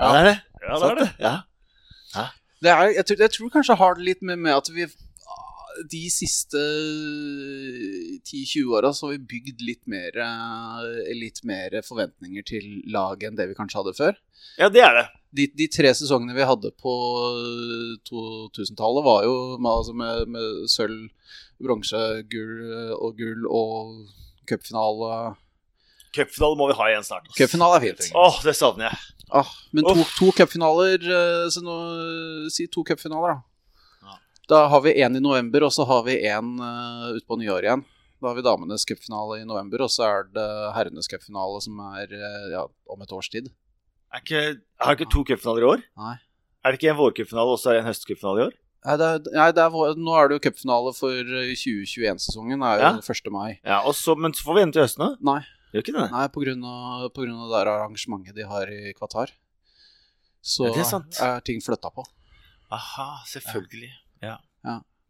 Ja, det er det. Ja, det er det. Ja. det er, jeg, tror, jeg tror kanskje har det litt med, med at vi de siste 10-20 åra så har vi bygd litt mer, eh, litt mer forventninger til laget enn det vi kanskje hadde før. ja, det er det. De, de tre sesongene vi hadde på 2000-tallet, var jo med, altså med, med sølv, bronse, gull og gull og cupfinale. Cupfinale må vi ha igjen snart. Cupfinale er fint. Åh, det savner jeg. Ah, men to, to cupfinaler eh, Så nå Si to cupfinaler, da. Ja. Da har vi én i november, og så har vi én uh, utpå nyåret igjen. Da har vi damenes cupfinale i november, og så er det herrenes cupfinale som er eh, ja, om et års tid. Er ikke, har ikke to cupfinaler i år? Nei. Er det ikke en vårcupfinale og så en høstcupfinale i år? Nei, det er, nei det er, nå er det jo cupfinale for eh, 2021-sesongen. er jo Ja. 1. mai. Ja, og så, Men så får vi en til høsten, da. Nei, Gjør ikke det? nei på, grunn av, på grunn av det arrangementet de har i Qatar. Så Ja, det er sant. er ting flytta på. Aha, selvfølgelig. Ja.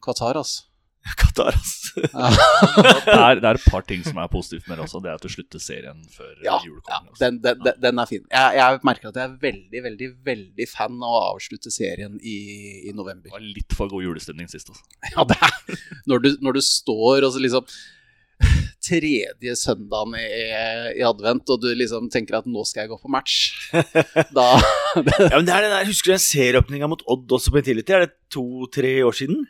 Qatar, altså. Qatar, ass. Ja. Det er, det er et par ting som er positivt med det også. Det er at du slutter serien før Ja, jul ja altså. den, den, den, den er fin. Jeg, jeg merker at jeg er veldig, veldig veldig fan av å avslutte serien i, i Det var litt for god julestemning sist. Altså. Ja, det er, når, du, når du står og så liksom Tredje søndagen i, i advent, og du liksom tenker at nå skal jeg gå på match. Da Ja, men det er det der, Husker du den serieåpninga mot Odd også på Intility? Er det to-tre år siden?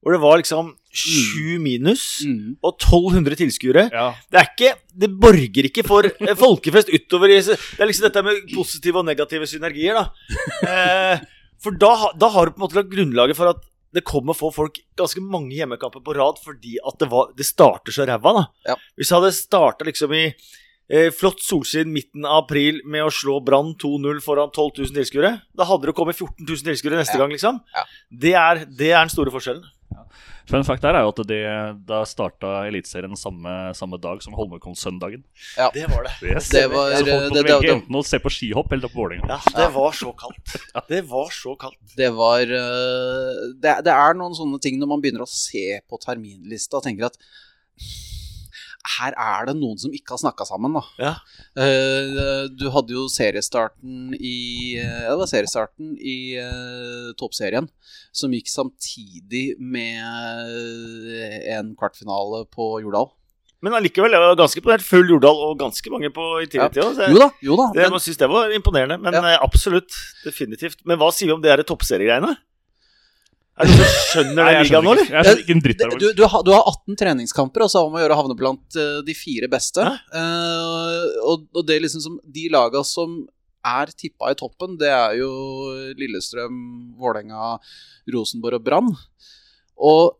Hvor det var liksom sju minus mm. og 1200 tilskuere. Ja, Det er ikke Det borger ikke for eh, folkefest utover i Det er liksom dette med positive og negative synergier, da. Eh, for da, da har du på en måte lagt grunnlaget for at det kommer få folk ganske mange hjemmekamper på rad fordi at det, var, det starter så ræva, da. Ja. Hvis det hadde starta liksom i eh, flott solskinn midten av april med å slå Brann 2-0 foran 12 000 tilskuere, da hadde det kommet 14 000 tilskuere neste Ja. gang, liksom. Ja. Det, er, det er den store forskjellen. Fun fact der er jo at det, da starta Eliteserien samme, samme dag som Holmenkollsøndagen. Det var det. Yes. Det var- Så folk det- måtte det- velge det- enten å se på skihopp eller på Vålerenga. Ja, det var så kaldt. Det var så kaldt. Det var eh, det, det er noen sånne ting når man begynner å se på terminlista og tenker at her er det noen som ikke har snakka sammen, da. Ja. Eh, du hadde jo seriestarten i eh, Ja, det var seriestarten i uh, toppserien, som gikk samtidig med en kvartfinale på Jordal. Men allikevel, jeg var ganske imponert. Full Jordal og ganske mange på i Intility tid Jo da, jo da. Det, men- jeg synes det var imponerende, men Ja. absolutt. Definitivt. Men hva sier vi om det her toppseriegreiene? Er det noen skjønner den jeg ligaen nå, eller? Jeg skjønner ikke en dritt av du, det. du, har, du har 18 treningskamper, og så har man å gjøre å havne blant uh, de fire beste. Eh, og, og det er liksom som De laga som er tippa i toppen, det er jo Lillestrøm, Vålerenga, Rosenborg og Brann. Og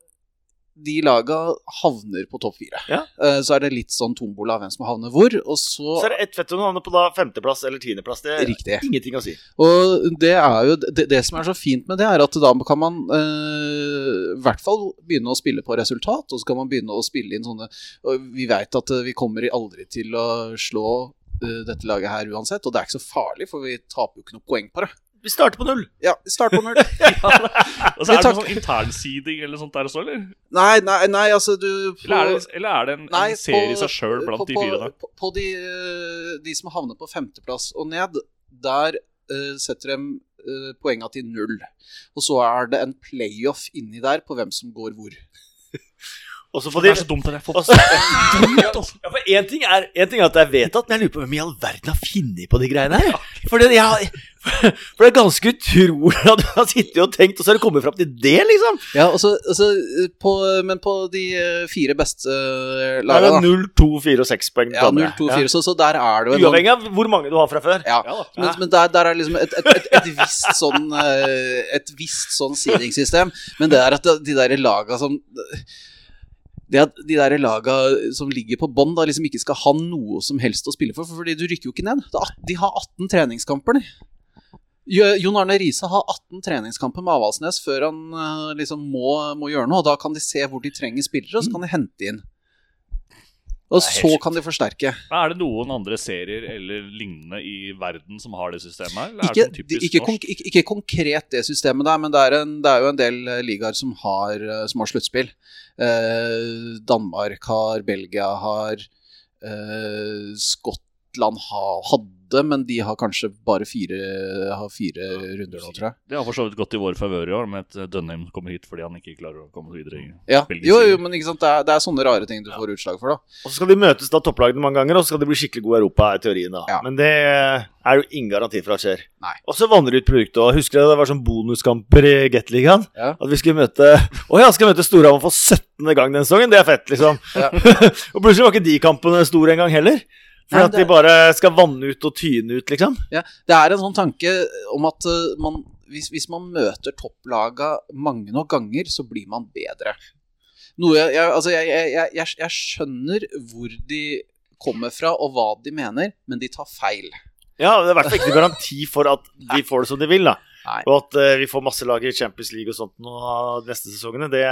de laga havner på topp fire. Ja. Eh, så er det litt sånn tombola hvem som havner hvor, og så, Så er det ett fett om du havner på da femteplass eller tiendeplass. Det er Riktig. ingenting å si. Og det er jo det, det som er så fint med det, er at da kan man eh, i hvert fall begynne å spille på resultat, og så kan man begynne å spille inn sånne Vi veit at eh, vi kommer aldri til å slå dette laget her uansett, og det er ikke så farlig, for vi taper jo ikke noe poeng på det. Vi starter på null. Ja, vi starter på null. Og så er det noe sånn internsiding eller sånt der også, eller? Nei, nei, nei, altså du på, Eller er det, eller er det en, Nei, en serie i seg sjøl blant på, de fire? da? På, på de, eh, de som havner på femteplass og ned, der uh, setter de uh, poenga til null. Og så er det en playoff inni der på hvem som går hvor. Og så får Det er så dumt det. jeg får og dumt, altså. Ja, for én ting, er, en ting er at det er vedtatt, men jeg lurer på hvem i all verden har funnet på de greiene her. For det, jeg, for det er ganske utrolig at du har sittet og tenkt, og så har du kommet fram til det, liksom. Ja, og så, og så, eh, på, Men på de eh, fire beste eh, Da lagene, det da. 0, 2, 4 og 6 poeng. Ja, 0, 2, 4, så, så der er det jo en Uavhengig av hvor mange du har fra før. Ja, Ja da. men, men der, der er liksom et, et, et, et visst sånn eh, Et visst sånn seedingssystem. Men det er at de der laga som det at de der laga som ligger på bånn, liksom ikke skal ha noe som helst å spille for, for fordi du rykker jo ikke ned. De har 18 treningskamper, Jon Arne Riise har 18 treningskamper med Avaldsnes før han eh, liksom må, må gjøre noe. og Da kan de se hvor de trenger spillere, og så kan de hente inn. Og så sjukt. kan de forsterke. Er det noen andre serier eller lignende i verden som har det systemet er Ikke, det sånn ikke, norsk? konk ikke, ikke konkret det systemet der, men det er, en, det er jo en del eh, ligaer som har, eh, som har sluttspill. Eh, Danmark har, Belgia har, eh, Skottland har, hadde, men de har kanskje bare fire, har fire runder nå, tror jeg. Det har for så vidt gått i vår favør i år, med at Dønheim kommer hit fordi han ikke klarer å komme videre. i Ja, jo, jo, men ikke sant? Det, er, det er sånne rare ting du får utslag for, da. Og så skal de møtes da topplagene mange ganger, og så skal de bli skikkelig gode i Europa, i teorien. da. Ja. Men det er jo ingen garanti for at skjer. Nei. Og så vanner det ut produktet. og Husker dere det var sånn bonuskamper i Gateligaen? Ja. At vi skulle møte Å ja, skal møte Storhamar for 17. gang den sesongen? Det er fett, liksom. Ja. og plutselig var ikke de kampene store engang heller. For Nei, at de bare skal vanne ut og tyne ut, liksom. Ja, det er en sånn tanke om at eh, man, hvis, hvis man møter topplaga mange nok ganger, så blir man bedre. Noe jeg, jeg, altså jeg, jeg, jeg, skjønner hvor de kommer fra og hva de mener, men de tar feil. Ja, det er i hvert fall ikke garanti for at de får det som de vil, da. Nei. Og at uh, vi får masse lag i Champions League og sånt nå neste sesongene, det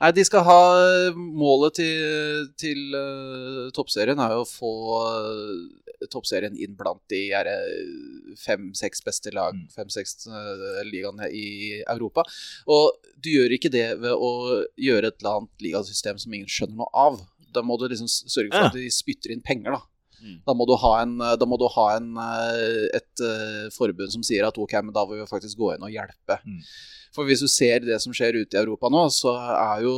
Nei, de skal ha Målet til, til uh, toppserien er jo å få uh, toppserien inn blant de fem-seks beste lag, fem-seks eh, ligaene i Europa. Og du gjør ikke det ved å gjøre et eller annet ligasystem som ingen skjønner noe av. Da må du liksom sørge for Ja. at de spytter inn penger, da. Mm. Da må du ha, en, da må du ha en, eh, et eh, forbund som sier at ok, men da vil vi faktisk gå inn og hjelpe. Mm. For hvis du ser det som skjer ute i Europa nå, så er jo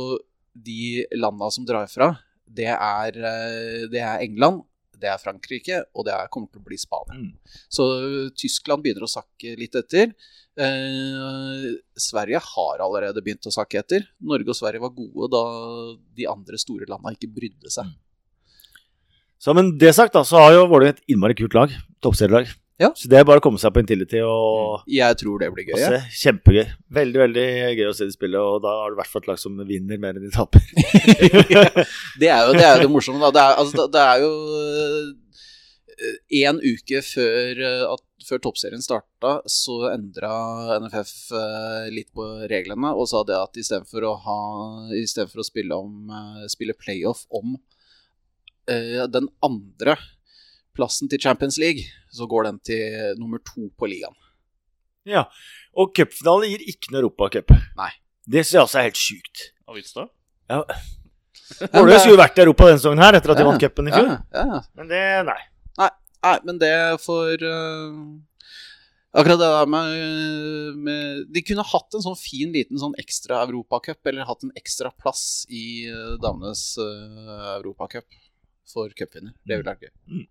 de landa som drar fra, det er, eh, det er England, det er Frankrike, og det er, kommer til å bli Spania. Mm. Så Tyskland begynner å sakke litt etter. Eh, Sverige har allerede begynt å sakke etter. Norge og Sverige var gode da de andre store landa ikke brydde seg. Så men det sagt, da, så har jo Vålerenga et innmari kult lag. Toppserielag. Ja. Så det er bare å komme seg på Intility og, Jeg tror det blir gøy. Ja. Kjempegøy. Veldig veldig gøy å se de spille, og da har du i hvert fall et lag som vinner mer enn de taper. Det er jo det, er jo det morsomme, da. Det er, altså, det- det er jo én uke før, eh, at, før toppserien starta, så endra NFF eh, litt på reglene og sa det at istedenfor å ha Istedenfor å spille, om, eh, spille playoff om eh, den andre plassen til Champions League, så går den til nummer to på ligaen. Ja. Og cupfinalen gir ikke noen Europacup. Nei. Det syns jeg også er helt sjukt. Av Vitstad? Vålerenga skulle jo vært i Europa denne sesongen her, etter at de Ja, vant cupen i fjor. Ja, ja. Men det Nei. Nei, men det for uh, Akkurat det der med, med De kunne hatt en sånn fin liten sånn ekstra europacup, eller hatt en ekstra plass i uh, damenes uh, europacup for cupvinner. Det ville vært gøy. Mm.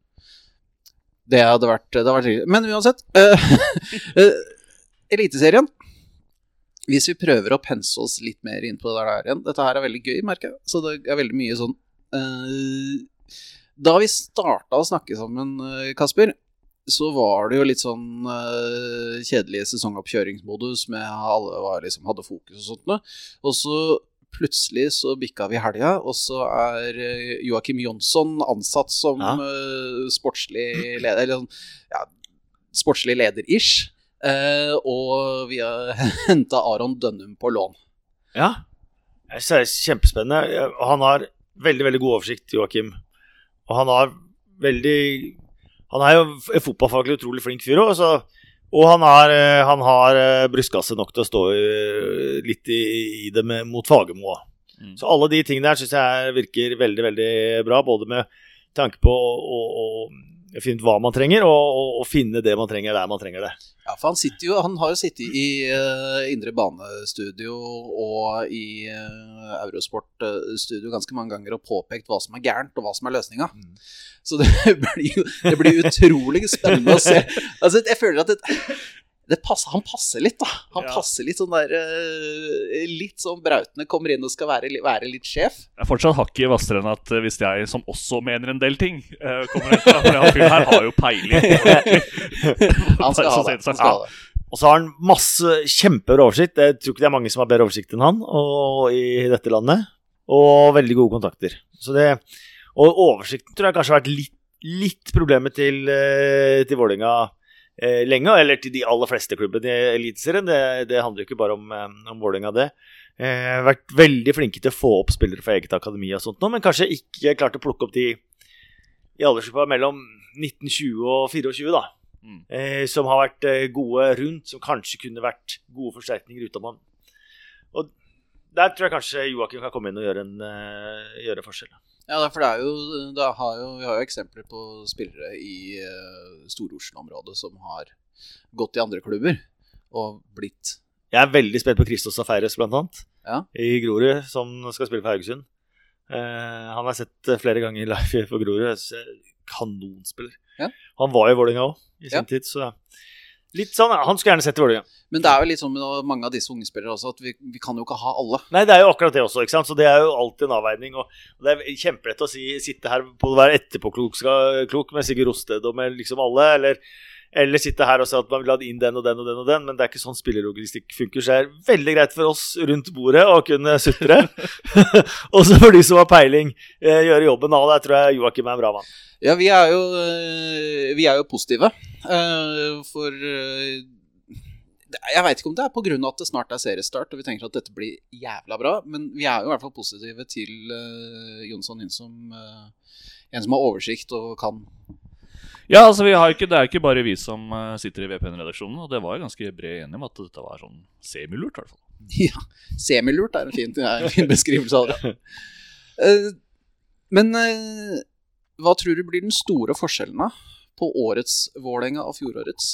Det hadde vært, det hadde vært hyggelig. Men uansett eh, Eliteserien. Hvis vi prøver å pense oss litt mer inn på det der igjen Dette her er veldig gøy, merker jeg. Så det er veldig mye sånn uh, Da vi starta å snakke sammen, Kasper, så var det jo litt sånn uh, kjedelig sesongoppkjøringsmodus med alle var liksom, hadde fokus og sånt. noe. Og så plutselig så bikka vi helga, og så er eh, Joakim Jonsson ansatt som Ja. eh, sportslig leder, eller sånn, ja, sportslig leder-ish. Eh, og vi har henta Aron Dønnum på lån. Ja. Jeg synes det er kjempespennende. Han har veldig, veldig god oversikt, Joakim. Og han har veldig Han er jo fotballfaglig utrolig flink fyr òg, så Og han har, eh, han har eh, brystkasse nok til å stå litt i, i det med, mot Fagermo. Mm. Så alle de tingene der syns jeg virker veldig veldig bra. Både med tanke på å, å finne ut hva man trenger, og, og, og finne det man trenger der man trenger det. Ja, for han, jo, han har jo sittet i uh, Indre banestudio og i uh, Eurosport-studio ganske mange ganger og påpekt hva som er gærent, og hva som er løsninga. Mm. Så det blir det blir utrolig spennende å se. Altså, jeg føler at det passer, han passer litt, da. Han Ja. passer litt sånn der eh, Litt sånn brautende, kommer inn og skal være, være litt sjef. Jeg er fortsatt hakket hvassere enn at eh, hvis jeg, som også mener en del ting, eh, kommer etter. For han fyren her har jo peiling. Han skal ha det. Han skal ha det. Og så har han masse kjempebra oversikt. Jeg tror ikke det er mange som har bedre oversikt enn han og, i dette landet. Og veldig gode kontakter. Så det, og oversikten tror jeg kanskje har vært litt, litt problemet til, til Vålerenga eh, lenge. Eller til de aller fleste klubbene i Eliteserien. Det, det handler ikke bare om, eh, om Vålerenga, det. Eh, vært veldig flinke til å få opp spillere fra eget akademi og sånt nå, men kanskje ikke klart å plukke opp de i aldersgruppa mellom 1920 og 24, da Mm. eh, som har vært eh, gode rundt, som kanskje kunne vært gode forsterkninger utenom. Og der tror jeg kanskje Joakim kan komme inn og gjøre en, eh, gjøre en forskjell. Ja, for det er jo, det har jo Vi har jo eksempler på spillere i uh, Stor-Oslo-området som har gått i andre klubber og blitt Jeg er veldig spent på Christos Safaris, blant annet, Ja. i Grorud, som skal spille for Haugesund. Uh, han har jeg sett eh, flere ganger live for Grorud. Kanonspiller. Ja. Han var i Vålerenga òg, i sin tid, så litt sånn, Han skulle gjerne sett i Vålerenga. Men det er jo litt sånn med mange av disse unge spillere også, at vi, vi kan jo ikke ha alle. Nei, det er jo akkurat det også, ikke sant. Så det er jo alltid en avveining. Og, og det er kjempelett å si, sitte her på å være etterpåklok klok med Sigurd Rosted og med liksom alle, eller, eller sitte her og si at man vil ha inn den og den og den og den, men det er ikke sånn spillelogistikk funker. Så det er veldig greit for oss rundt bordet å kunne sutre. og så for de som har peiling, eh, gjøre jobben. av det. Jeg tror jeg Joakim er en bra mann. Ja, vi er jo, øh, vi er jo positive. øh, For jeg veit ikke om det er pga. at det snart er seriestart og vi tenker at dette blir jævla bra, men vi er jo i hvert fall positive til uh, Jonsson som øh, en som har oversikt og kan Ja, altså vi har ikke, Det er ikke bare vi som eh, sitter i VPN-redaksjonen, og det var jo ganske bred enighet om at dette var sånn semilurt. i hvert fall. Ja, semilurt er en fin, er en fin beskrivelse av det. Eh, Men øh, hva tror du blir den store forskjellen da på årets Vålerenga og fjorårets?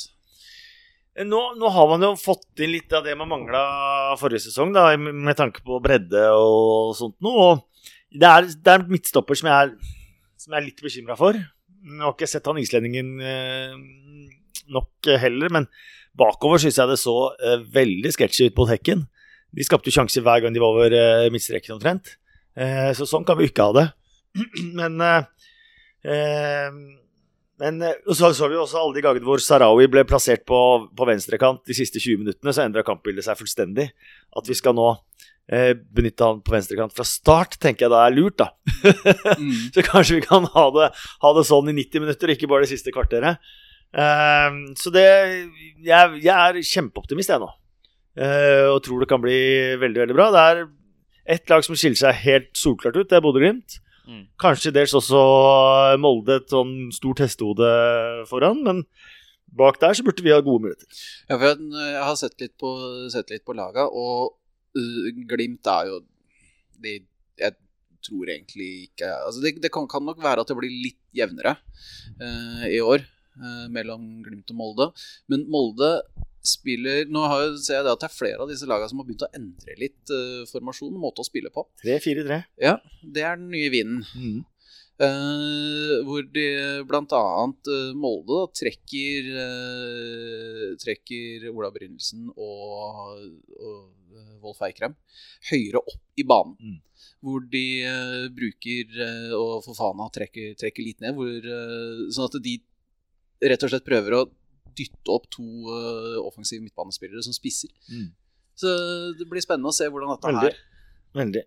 Nå, nå har man jo fått inn litt av det man mangla forrige sesong, da, med tanke på bredde og sånt noe. Og det er, det er midtstopper som jeg er, som jeg er litt bekymra for. Jeg har ikke sett han islendingen eh, nok heller, men bakover syns jeg det så eh, veldig sketchy ut mot hekken. De skapte jo sjanser hver gang de var over eh, midtstreken omtrent. Så sånn kan vi ikke ha det. men men så så vi også alle de gangene hvor Sarawi ble plassert på, på venstrekant de siste 20 minuttene, så endra kampbildet seg fullstendig. At vi skal nå eh, benytte han på venstrekant fra start, tenker jeg da er lurt, da. Mm. Så kanskje vi kan ha det, ha det sånn i 90 minutter, ikke bare det siste kvarteret. Eh, så det jeg, jeg er kjempeoptimist, jeg nå. Eh, og tror det kan bli veldig, veldig bra. Det er ett lag som skiller seg helt solklart ut, det er Bodø-Glimt. Mm. Kanskje dels også Molde et sånn stort hestehode foran, men bak der så burde vi ha gode muligheter. Ja, for jeg, jeg har sett litt på, sett litt på laga, og Glimt er jo de, Jeg tror egentlig ikke altså Det, det kan, kan nok være at det blir litt jevnere uh, i år uh, mellom Glimt og Molde. Men Molde spiller Nå har jeg, ser jeg det at det er flere av disse lagene som har begynt å endre litt uh, formasjon måte å spille på. 3-4-3. Ja, Det er den nye vinden. Mm. Eh, hvor de blant annet eh, Molde da, trekker uh, Trekker Ola Brynildsen og, og eh, Wolf Eikrem høyere opp i banen. Mm. Hvor de bruker uh, Og Fofana trekker, trekker litt ned. Hvor, sånn at de rett og slett prøver å dytte opp to offensive midtbanespillere som spisser. Mm. Så det blir spennende å se hvordan dette Veldig. er. Veldig.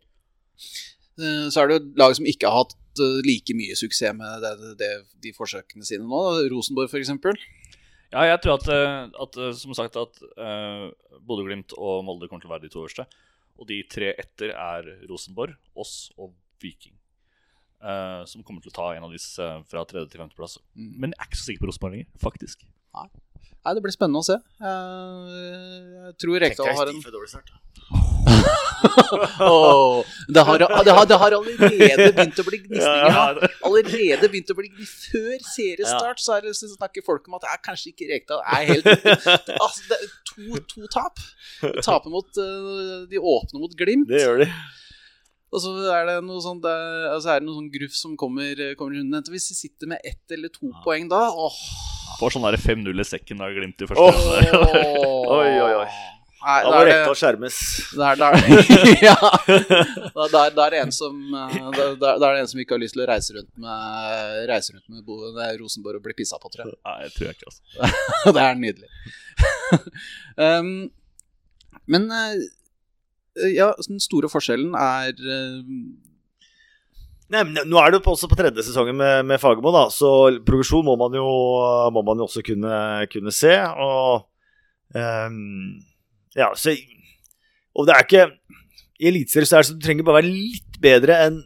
Så er det jo lag som ikke har hatt eh, like mye suksess med det, det, de forsøkene sine nå. Rosenborg f.eks. Ja, jeg tror at, eh, at eh, som sagt at uh, Bodø-Glimt og Molde kommer til å være de to øverste. Og de tre etter er Rosenborg, Oss og Viking. Uh, som kommer til å ta en av disse fra tredje til femteplass. Mm. Men jeg er ikke så sikker på Rosenborg lenger, faktisk. Nei. Nei, det blir spennende å se. Jeg, jeg tror Rekdal har en oh, det, har, det, har, det har allerede begynt å bli gnisninger. Ja. Allerede begynt å bli Før seriestart så er det, så snakker folk om at ja, kanskje ikke Rekdal er helt altså, det er to, to tap. Taper mot eh, De åpner mot Glimt. Det gjør de. Og så er det noe sånn, det, altså er det sånn gruff som kommer, kommer rundt. Hvis de sitter med ett eller to poeng da åh, Får sånn der 5-0 i sekken av Glimt i første oh. Oi, oi, oi. Nei, Da var må er å skjermes. Da er, er, ja. da, er- det en som eh, er en ikke har lyst til å reise rundt med Reise rundt med Bo, det Rosenborg og bli pissa på, tror jeg. Nei, jeg tror jeg ikke, altså. det er nydelig. um, men eh, ja, den store forskjellen er eh, Nei, men Nå er det også på tredje sesongen med, med Fagermo, da, så progresjon må man jo, må man jo også kunne, kunne se. Og um, Ja, så Og det er ikke I Eliteserien så er det så du trenger bare være litt bedre enn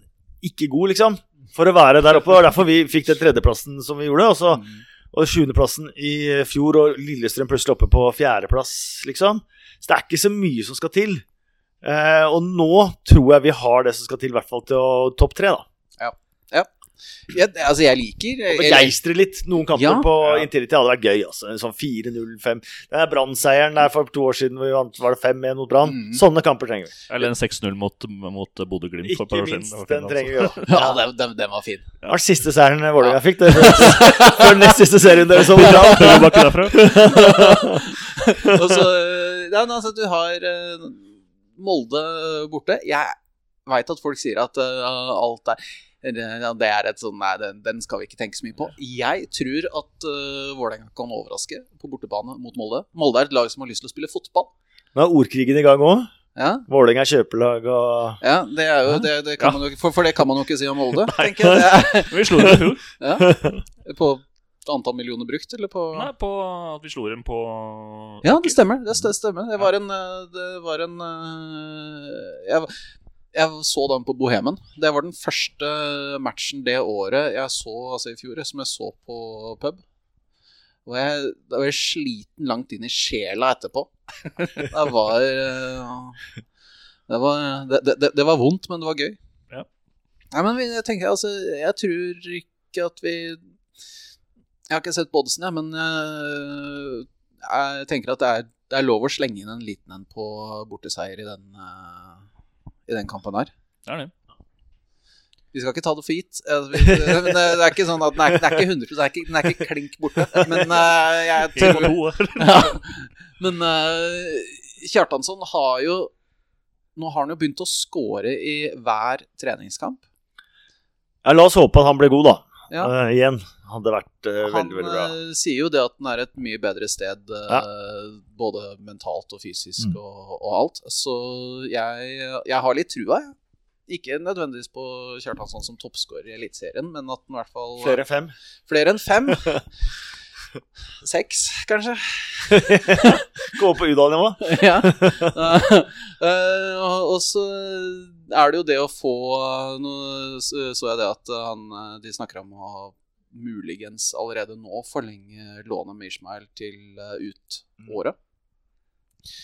ikke god, liksom. For å være der oppe. Og derfor vi fikk den tredjeplassen som vi gjorde. Og så og sjuendeplassen i fjor, og Lillestrøm plutselig oppe på fjerdeplass, liksom. Så det er ikke så mye som skal til. Uh, og nå tror jeg vi har det som skal til, i hvert fall til å topp tre, da. Ja, Altså, jeg liker begeistre litt. Noen kamper Ja. på Ja. Intility hadde vært gøy. altså sånn 4-0-5. Den er Brann-seieren der for to år siden hvor vi vant var det 5-1 mot Brann. Mm. Sånne kamper trenger vi. Eller en 6-0 mot, mot Bodø-Glimt for et par Ikke år siden. minst. Den trenger altså. vi òg. Ja, den, den, den var fin. Det var siste seieren Vålerenga fikk. Det før nest siste serien deres over Brann. Og så ja, men altså, du har eh, Molde borte. Jeg veit at folk sier at uh, alt er det er et sånn Nei, den, den skal vi ikke tenke så mye på. Jeg tror at uh, Vålerenga kan overraske på bortebane mot Molde. Molde er et lag som har lyst til å spille fotball. Nå er ordkrigen i gang òg. Ja, Vålerenga er kjøpelag og ja det er jo det, det kan man jo, for, for det kan man jo ikke si om Molde, tenker jeg. Det Vi slo dem i fjor. ja. På antall millioner brukt, eller på Nei, på at vi slo dem på Ja, det stemmer. Det st- stemmer. Det var en eh, Det var en jeg, jeg så den på Bohemen. Det var den første matchen det året jeg så, altså i fjor, som jeg så på pub. Og jeg, da var jeg sliten langt inn i sjela etterpå. Det var eh, Det var, det, det, det var vondt, men det var gøy. Ja. Nei, men jeg tenker altså Jeg tror ikke at vi Jeg har ikke sett Bodsen, jeg, men jeg, jeg tenker at det er, det er lov å slenge inn en liten en på borteseier i den, eh, i den kampen her. Det er det. Vi skal ikke ta det for gitt. Altså, men det det er ikke sånn at den er, den er ikke 100 den er ikke, den er ikke klink borte. Men eh, jeg tror ja. Men eh, Kjartansson har jo Nå har han jo begynt å score i hver treningskamp. ja, La oss håpe at han blir god, da. Ja. uh, igjen. Hadde vært eh, Han veldig, veldig bra. Han sier jo det at den er et mye bedre sted, ja. både mentalt og fysisk Mm. og, og alt. Så jeg, jeg har litt trua, jeg. Ikke nødvendigvis på Kjartansson som toppskårer i Eliteserien, men at den i hvert fall Flere enn fem. flere enn fem. Seks, kanskje. Gå opp på Udal-nivå. ja. Eh, og så er det jo det å få Nå så jeg det at han, de snakker om å muligens allerede nå forlenge lånet med Ishmael til eh, ut året.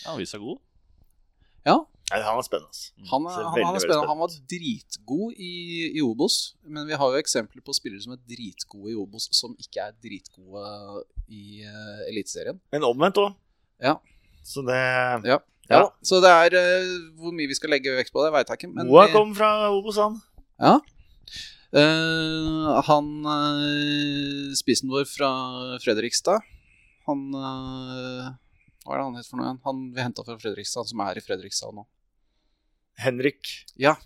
Ja, vi er god. Ja, Han er spennende. altså. han, er- han, veldig, han er spennende. Han var dritgod i, i Obos, men vi har jo eksempler på spillere som er dritgode i Obos, som ikke er dritgode i uh, Eliteserien. Men omvendt òg. Ja. Så det Ja. Ja, så det er uh, Hvor mye vi skal legge vekt på det, veit jeg ikke. Men Moa kom fra Obos, han. Ja. Uh, han uh, Spissen vår fra Fredrikstad Han Hva er det han het for noe igjen? Han vi henta fra Fredrikstad, som er i Fredrikstad nå. Henrik Ja.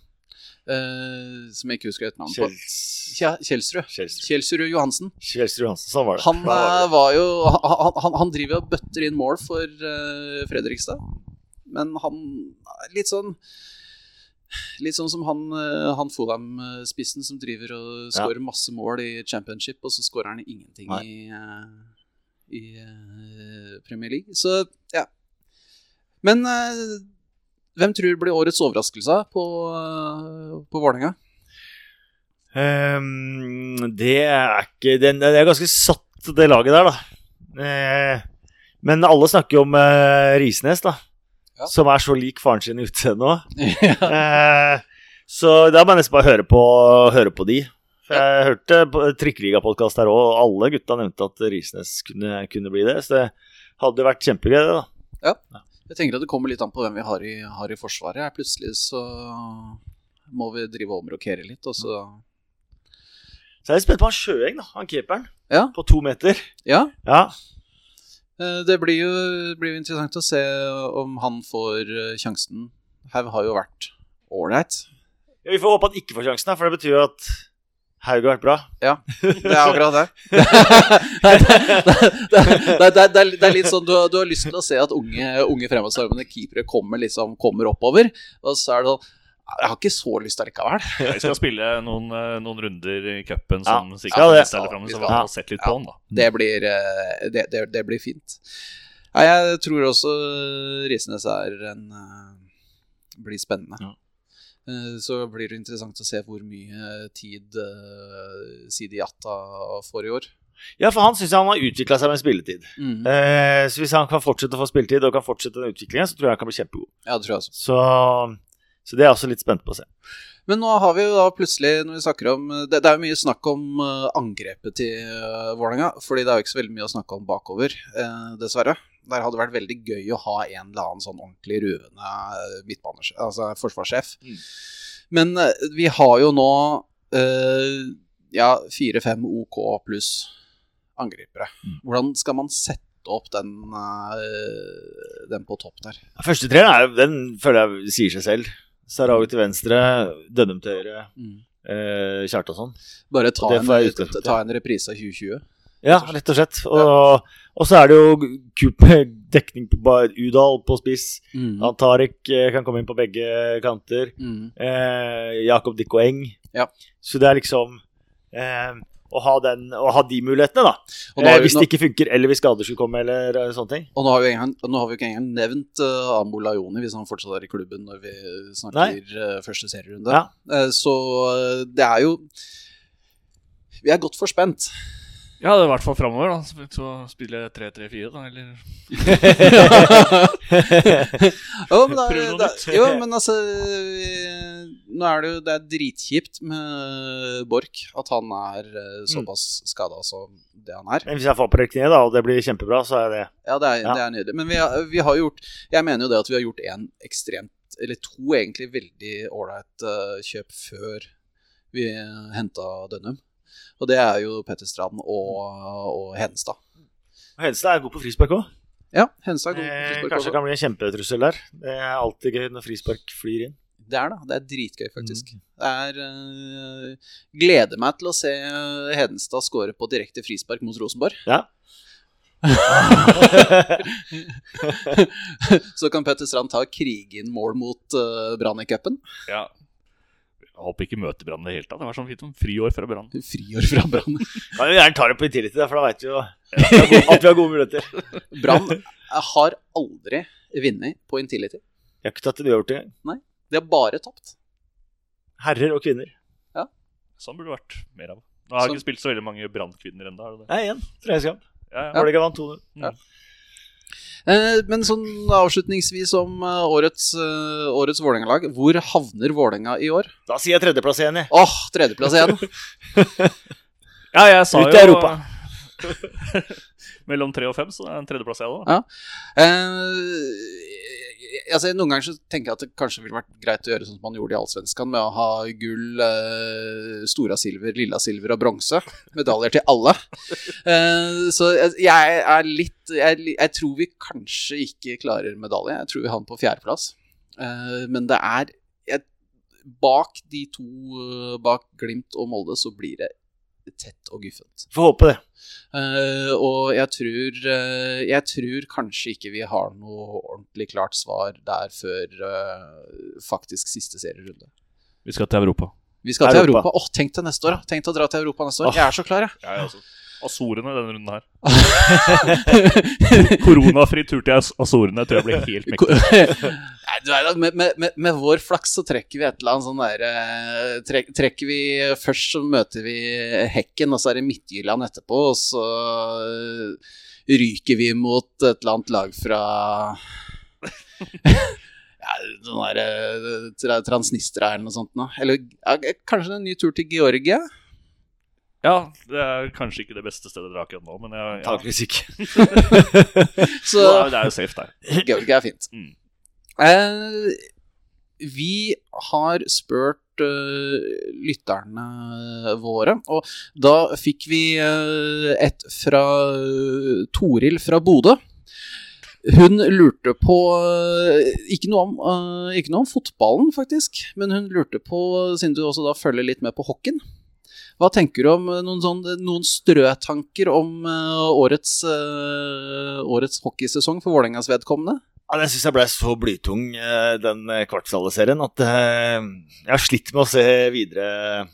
Uh, som jeg ikke husker et navn på. Kjelsrud. Kjelsrud. Kjelsrud Johansen. Kjelsrud Johansen. Sånn var det. Han var eh, var jo han, han, han driver og bøtter inn mål for uh, Fredrikstad. Men han litt sånn Litt sånn som han, han Fulham-spissen som driver og Ja. skårer masse mål i championship, og så skårer han ingenting Nei. i, eh, i eh, Premier League. Så ja. Men eh, hvem tror blir årets overraskelse på, uh, på Vålerenga? Um, det er ikke den, Det er ganske satt, det laget der, da. Eh, Men alle snakker jo om eh, Risnes, da. Ja. Som er så lik faren sin i utseendet òg. ja. Eh, så da må jeg nesten bare høre på, høre på de. For jeg hørte på Trikkeligapodkast her òg, og alle gutta nevnte at Risnes kunne, kunne bli det. Så det hadde vært kjempegøy, det, da. Ja. Jeg tenker at det kommer litt an på hvem vi har i, har i Forsvaret. Plutselig så må vi drive og omrokere litt, og så Så jeg er spent på han Sjøeng, da. Han keeperen. Ja. På to meter. Ja. Ja. eh, Det blir jo, blir jo interessant å se om han får eh, sjansen. Haug har jo vært ålreit. Ja, Vi får håpe han ikke får sjansen, for det betyr jo at Haug har vært bra. Ja, det er akkurat det. det, det, det, det, det, er, det er litt sånn du har, du har lyst til å se at unge, unge fremadstormende keepere kommer, liksom, kommer oppover. Og så er det sånn Jeg har ikke så lyst allikevel. Vi skal spille noen, eh, noen runder i cupen som ja, sikkert det. steller fram. Så har sett litt på den, da. Det blir, eh, det, det, det blir fint. Ja, jeg tror også Risnes er en eh, blir spennende. Eh, Så blir det interessant å se hvor mye tid uh, Sidi Jata får i år. Ja, for han syns han har utvikla seg med spilletid. Mm. Eh, så hvis han kan fortsette å få spilletid og kan fortsette den utviklingen, så tror jeg han kan bli kjempegod. Ja, det tror jeg også. Så, så det er jeg også litt spent på å se. Men nå har vi jo da plutselig, når vi snakker om Det, det er jo mye snakk om eh, angrepet til uh, Vålerenga, fordi det er jo ikke så veldig mye å snakke om bakover, eh, dessverre. Der hadde det vært veldig gøy å ha en eller annen sånn ordentlig ruvende eh. Altså forsvarssjef. Mm. Men eh, vi har jo nå eh, ja, fire-fem OK pluss angripere. Mm. Hvordan skal man sette opp den, uh, den på topp der? Første treeren er, den føler jeg sier seg selv. Sarawi til venstre, Dønnum til høyre, eh, Kjartansson. Bare ta en, ta en reprise av 2020. Ja, rett og slett. Og, og så er det jo kult med dekning på bare Udal på spiss. Mm. Antarek eh, kan komme inn på begge kanter. Mm. Eh, Jakob Dikko Eng. Ja. Så det er liksom eh, å, ha den, å ha de mulighetene, da. Eh, vi- hvis det ikke funker, eller hvis skader skulle komme, eller eh, sånne ting. Og nå har vi, engang, nå har vi ikke engang nevnt uh, Ambo Lajoni hvis han fortsatt er i klubben når vi snakker uh, første serierunde. Ja. Uh, så uh, det er jo Vi er godt forspent. Ja, det er i hvert fall framover, da. Så- spiller jeg 3-3-4, da, eller jo, men, da, da, jo, men altså vi, Nå er det jo Det er dritkjipt med Borch at han er eh, såpass skada som det han er. Men hvis jeg får på riktig ned, da, og det blir kjempebra, så er det Ja, det er, Ja. det er nydelig. Men vi har, vi har gjort Jeg mener jo det at vi har gjort en ekstremt Eller to egentlig veldig ålreit eh, kjøp før vi henta Dønnum. Og det er jo Petter Strand og, og Hedenstad. Henstad er god på frispark òg. Ja, Hedenstad er god på Eh, frispark kanskje også. kan bli en kjempetrussel der. Det er alltid gøy når frispark flyr inn. Det er det. Det er dritgøy, faktisk. Mm. Det er uh, Gleder meg til å se Hedenstad score på direkte frispark mot Rosenborg. Ja. Så kan Petter Strand ta krigen-mål mot uh, Brann i cupen. Ja. Jeg håper ikke møter Brann i det hele tatt. Det var sånn fint om friår fra Brann. Friår fra Brann. Kan jo gjerne ta det på Intility, for da veit vi jo at vi har gode muligheter. Brann har aldri vunnet på Intility. Jeg har ikke tatt en uavgjort engang. De har bare tapt. Herrer og kvinner. Ja. Sånn burde det vært mer av. Nå har jeg Sånn. ikke spilt så veldig mange Brann-kvinner ennå. det det? Nei, igjen. Treningskamp. Ja, ja. Vålerenga vant 2-0. Eh, men sånn avslutningsvis om eh, årets, uh, årets Vålerenga-lag. Hvor havner Vålerenga i år? Da sier jeg tredjeplass igjen, jeg. Åh, tredjeplass igjen! ja, jeg sa Ut jo i Europa. Mellom tre og fem, så det er en tredjeplass jeg òg. Eh, altså, noen ganger så tenker jeg at det kanskje ville vært greit å gjøre sånn som man gjorde i Allsvenskan, med å ha gull, eh, Stora silver, Lilla silver og bronse. Medaljer til alle. Eh, så jeg, er litt jeg, jeg tror vi kanskje ikke klarer medalje. Jeg tror vi har den på fjerdeplass. Eh, men det er jeg, Bak de to, bak Glimt og Molde, så blir det tett og guffent. Får håpe det. Uh, og jeg tror, uh, jeg tror kanskje ikke vi har noe ordentlig klart svar der før uh, faktisk siste serierunde. Vi skal til Europa. Vi skal til Europa. Åh, Åh, Tenk til neste år, da. Tenk til å dra til Europa neste år. Oh. Jeg er så klar, jeg. Ja, jeg også. Azorene denne runden her. Koronafri tur til Az- Azorene tror jeg blir helt mektig. Med, med, med, vår flaks så trekker vi et eller annet sånn derre trek, Trekker vi Først så møter vi Hekken, og så er det Midtjylland etterpå, og så øh, ryker vi mot et eller annet lag fra ja, sånn eller noe sånt noe. Eller ja, kanskje en ny tur til Georgia? Ja, det er kanskje ikke det beste stedet dere har akkurat nå, men jeg, ja. Antakeligvis ikke. Så er- det er jo safe der. Georgia er fint. Mm. Eh, vi har spurt uh, lytterne våre, og da fikk vi uh, et fra uh, Toril fra Bodø. Hun lurte på ikke, noe om, ikke noe om fotballen, faktisk, men hun lurte på, siden du også da følger litt med på hockeyen Hva tenker du om eh, noen, sånn, noen strøtanker om eh, årets, eh, årets hockeysesong for Vålerengas vedkommende? Ja, Den syns jeg ble så blytung, den kvartfinaleserien, at jeg har slitt med å se videre,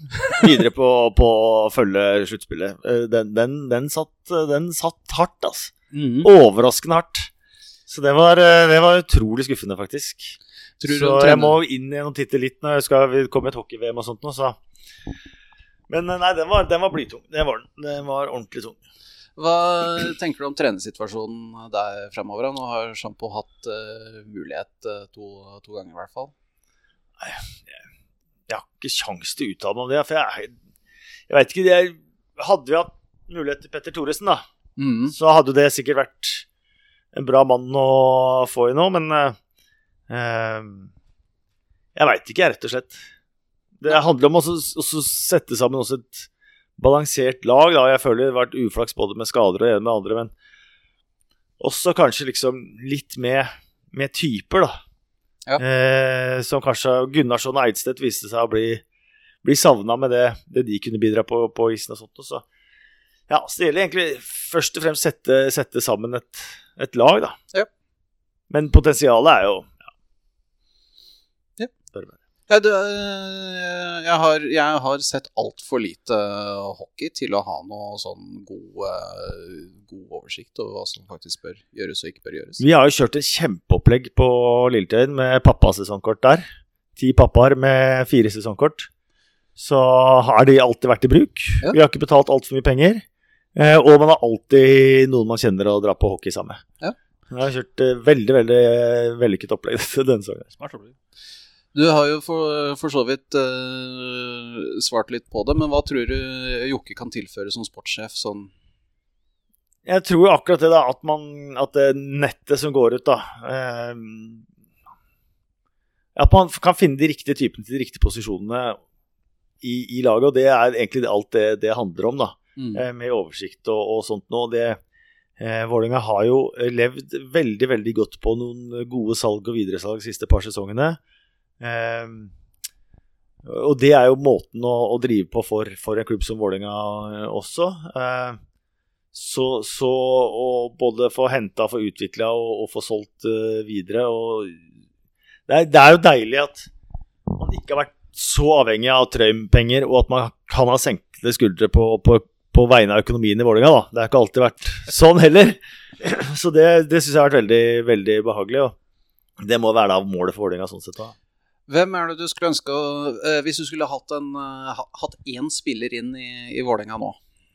videre på, på å følge sluttspillet. Den, den, den, den satt hardt, altså. Mm. Overraskende hardt. Så det var, det var utrolig skuffende, faktisk. Tror du så jeg må inn igjen og titte litt når jeg skal komme i et hockey-VM og sånt nå, så Men eh, nei, den var, den var blytung. Det var den. Den var ordentlig tung. Hva tenker du om trenersituasjonen der fremover? Nå har Sjampo hatt uh, mulighet eh, to, to ganger, i hvert fall. Nei, Jeg har ikke kjangs til å uttale meg om det, for jeg, jeg veit ikke jeg, Hadde vi hatt mulighet til Petter Thoresen, da, Mm. så hadde det sikkert vært en bra mann å få i nå, men eh, Jeg veit ikke, rett og slett. Det handler om å sette sammen også et balansert lag. Da. Jeg føler det har vært uflaks både med skader og ene med andre, men også kanskje liksom litt med, med typer, da. Ja. Eh, som kanskje Gunnarsson og Eidstedt viste seg å bli, bli savna med det, det de kunne bidra på på isen og sånt. Og så ja, så det gjelder egentlig først og fremst sette, sette sammen et, et lag, da. Ja. Men potensialet er jo. Du, eh, jeg, har, jeg har sett altfor lite hockey til å ha noe sånn god, eh, god oversikt over hva som faktisk bør gjøres og ikke bør gjøres. Vi har jo kjørt et kjempeopplegg på Lilletøyen med pappasesongkort der. Ti pappaer med fire sesongkort. Så har de alltid vært i bruk. Ja. Vi har ikke betalt altfor mye penger. Eh, og man har alltid noen man kjenner å dra på hockey sammen med. Ja. Vi har kjørt eh, veldig veldig vellykket opplegg denne sesongen. Smart opplegg. Du har jo for, for så vidt uh, svart litt på det, men hva tror du Jokke kan tilføre som sportssjef? Sånn Jeg tror akkurat det, da, at, man, at det nettet som går ut, da uh, At man kan finne de riktige typene til de riktige posisjonene i, i laget. Og det er egentlig alt det det handler om, da. mm. Uh, med oversikt og, og sånt nå. Det, eh, Vålerenga har jo levd veldig, veldig godt på noen gode salg og videresalg de siste par sesongene. Eh, og det er jo måten å, å drive på for, for en klubb som Vålerenga eh, også. Eh, så, så å både få henta, få utvikla og, og få solgt eh, videre og det er, det er jo deilig at man ikke har vært så avhengig av Trøim-penger, og at man kan ha senkede skuldre på, på, på vegne av økonomien i Vålerenga. Det har ikke alltid vært sånn heller. Så det, det syns jeg har vært veldig, veldig behagelig. Og det må være da målet for Vålerenga sånn sett. da. Hvem er det du skulle ønske eh, Hvis du skulle hatt, en, eh, hatt én spiller inn i, i Vålerenga nå,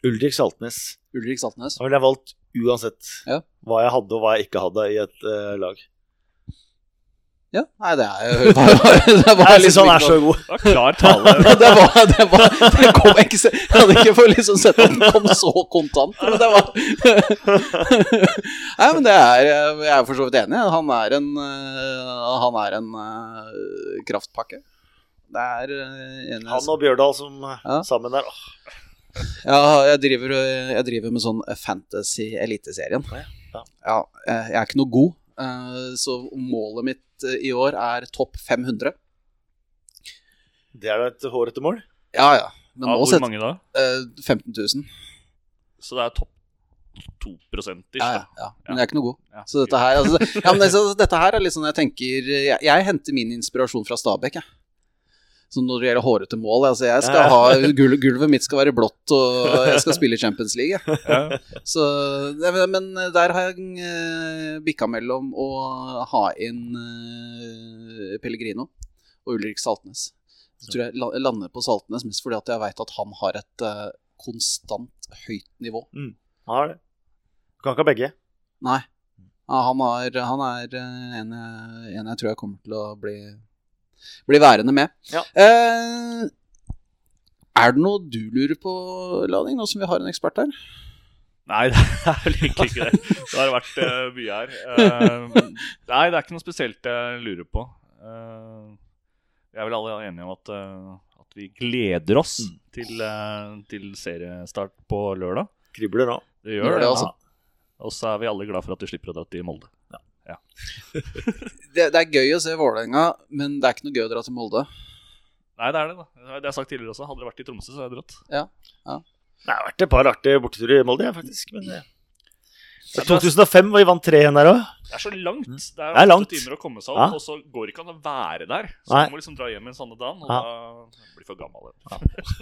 Ulrik Saltnes. Ulrik Saltnes Da ville jeg valgt uansett Ja. hva jeg hadde og hva jeg ikke hadde i et uh, lag. Ja, nei, det er jo det var, liksom han er så god. Det var klar tale. det var, det var, det kom ikke Jeg hadde ikke fått liksom sett at den kom så kontant, men det var Nei, men det er Jeg er for så vidt enig. Han er en eh, Han er en eh, kraftpakke. Det er eh, en Han og Bjørdal som Ja. sammen der. Åh, Ja, jeg driver, jeg driver med sånn Fantasy Eliteserien. Ja, ja. Ja, jeg er ikke noe god, så målet mitt eh, i år er topp 500. Det er da et hårete mål. Ja, ja. Men Av må hvor sette mange da? eh, 15 000. Så det er topp 2 ish, Ja, ja, ja. Men jeg er ikke noe god. Ja. Så dette her, altså, ja, men det, dette her er litt sånn jeg tenker Jeg, jeg henter min inspirasjon fra Stabæk, jeg. Så når det gjelder hårete mål altså Jeg skal ha gul, Gulvet mitt skal være blått, og jeg skal spille Champions League. Ja. Så, men- der har jeg uh, bikka mellom å ha inn eh, Pellegrino og Ulrik Saltnes. Så tror jeg lander på Saltnes mest fordi at jeg veit at han har et eh, konstant høyt nivå. Han har det. Kan ikke ha begge. Nei. Ja, han, har, han er eh, en, jeg- en jeg tror jeg kommer til å bli, bli værende med. Ja. Eh, er det noe du lurer på, Lading, nå som vi har en ekspert her? Nei, det er vel egentlig ikke det. Det har vært uh, mye her. Uh, nei, det er ikke noe spesielt jeg lurer på. Uh, vi er vel alle enige om at, eh, at vi gleder oss Mm. til, eh, til seriestart på lørdag. Kribler nå. Det Gjør det. altså. Og så er vi alle glad for at du slipper å dra til Molde. Det, det er gøy å se Vålerenga, men det er ikke noe gøy å dra til Molde. Nei, det er det, da. Det har jeg sagt tidligere også. Hadde det vært i Tromsø, så hadde jeg dratt. Det har vært et par artige borteturer i Molde, ja, faktisk. Men det... Det er 2005, var vi vant 3-1 der òg. Det er så langt. Det er, Det er langt. timer å komme seg Ja. og så går det ikke an å være der. Så Nei. må liksom dra hjem en sånn dag, og Ja. da blir for gammel.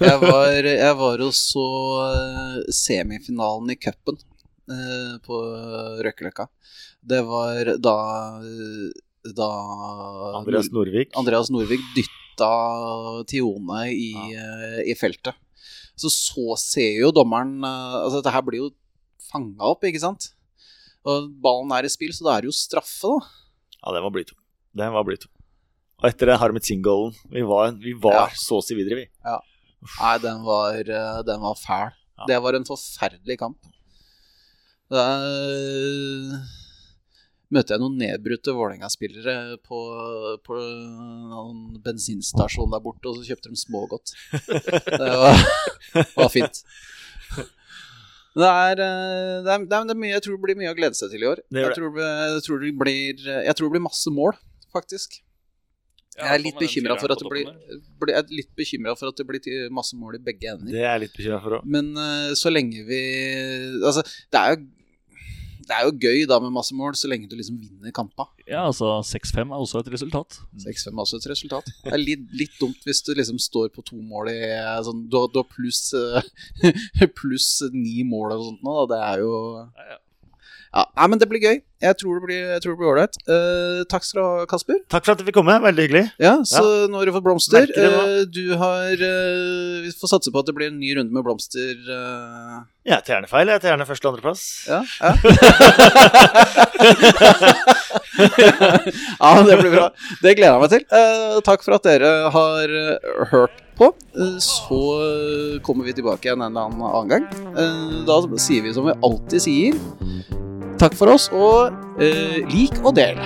Jeg var, jeg var og så eh, semifinalen i cupen eh, på Røkkeløkka. Det var da da Andreas Norvik. Andreas Norvik dytta Tione i, ja. i feltet. Så så ser jo dommeren eh, Altså, dette her blir jo fanga opp, ikke sant? Og ballen er i spill, så da er det jo straffe, da. Ja, den var blytung. Den var blytung. Og etter den Harmet Singh-goalen Vi var, vi var Ja. så å si videre, vi. Nei, den var, eh, den var fæl. Ja. Det var en forferdelig kamp. Da møter jeg noen nedbrutte Vålerenga-spillere på, på en bensinstasjon der borte, og så kjøpte de smågodt. Det var, var fint. Det er, eh, det, er, det, er, mye, jeg tror det blir mye å glede seg til i år. Det Jeg tror, jeg, tror det blir, jeg tror det blir masse mål, faktisk. Jeg er litt bekymra for for at det blir masse mål i begge ender. Det er jeg litt bekymra for òg. Men eh, så lenge vi Altså, det er jo det er jo gøy da med masse mål, så lenge du liksom vinner kampa. Ja, altså 6-5 er også et resultat. 6-5 er også et resultat. Det er litt, litt dumt hvis du liksom står på to mål i eh, sånn, Du har du har pluss plus ni mål og sånt nå, da. Det er jo Ja, ja. Ja, nei, men det blir gøy. Jeg tror det blir jeg tror det blir ålreit. Uh, takk skal du ha, Kasper. Takk for at du fikk komme. Veldig hyggelig. Ja, så nå har du fått blomster. Uh. Eh, du har uh, Vi får satse på at det blir en ny runde med blomster. Jeg tar gjerne feil. Jeg tar gjerne første- og andreplass. Ja, ja. ja, det blir bra. Det gleder jeg meg til. Eh, takk for at dere har eh, hørt på. Eh, så kommer vi tilbake igjen en eller annen annen gang. Eh, da sier vi som vi alltid sier. Takk for oss, og eh, lik og del.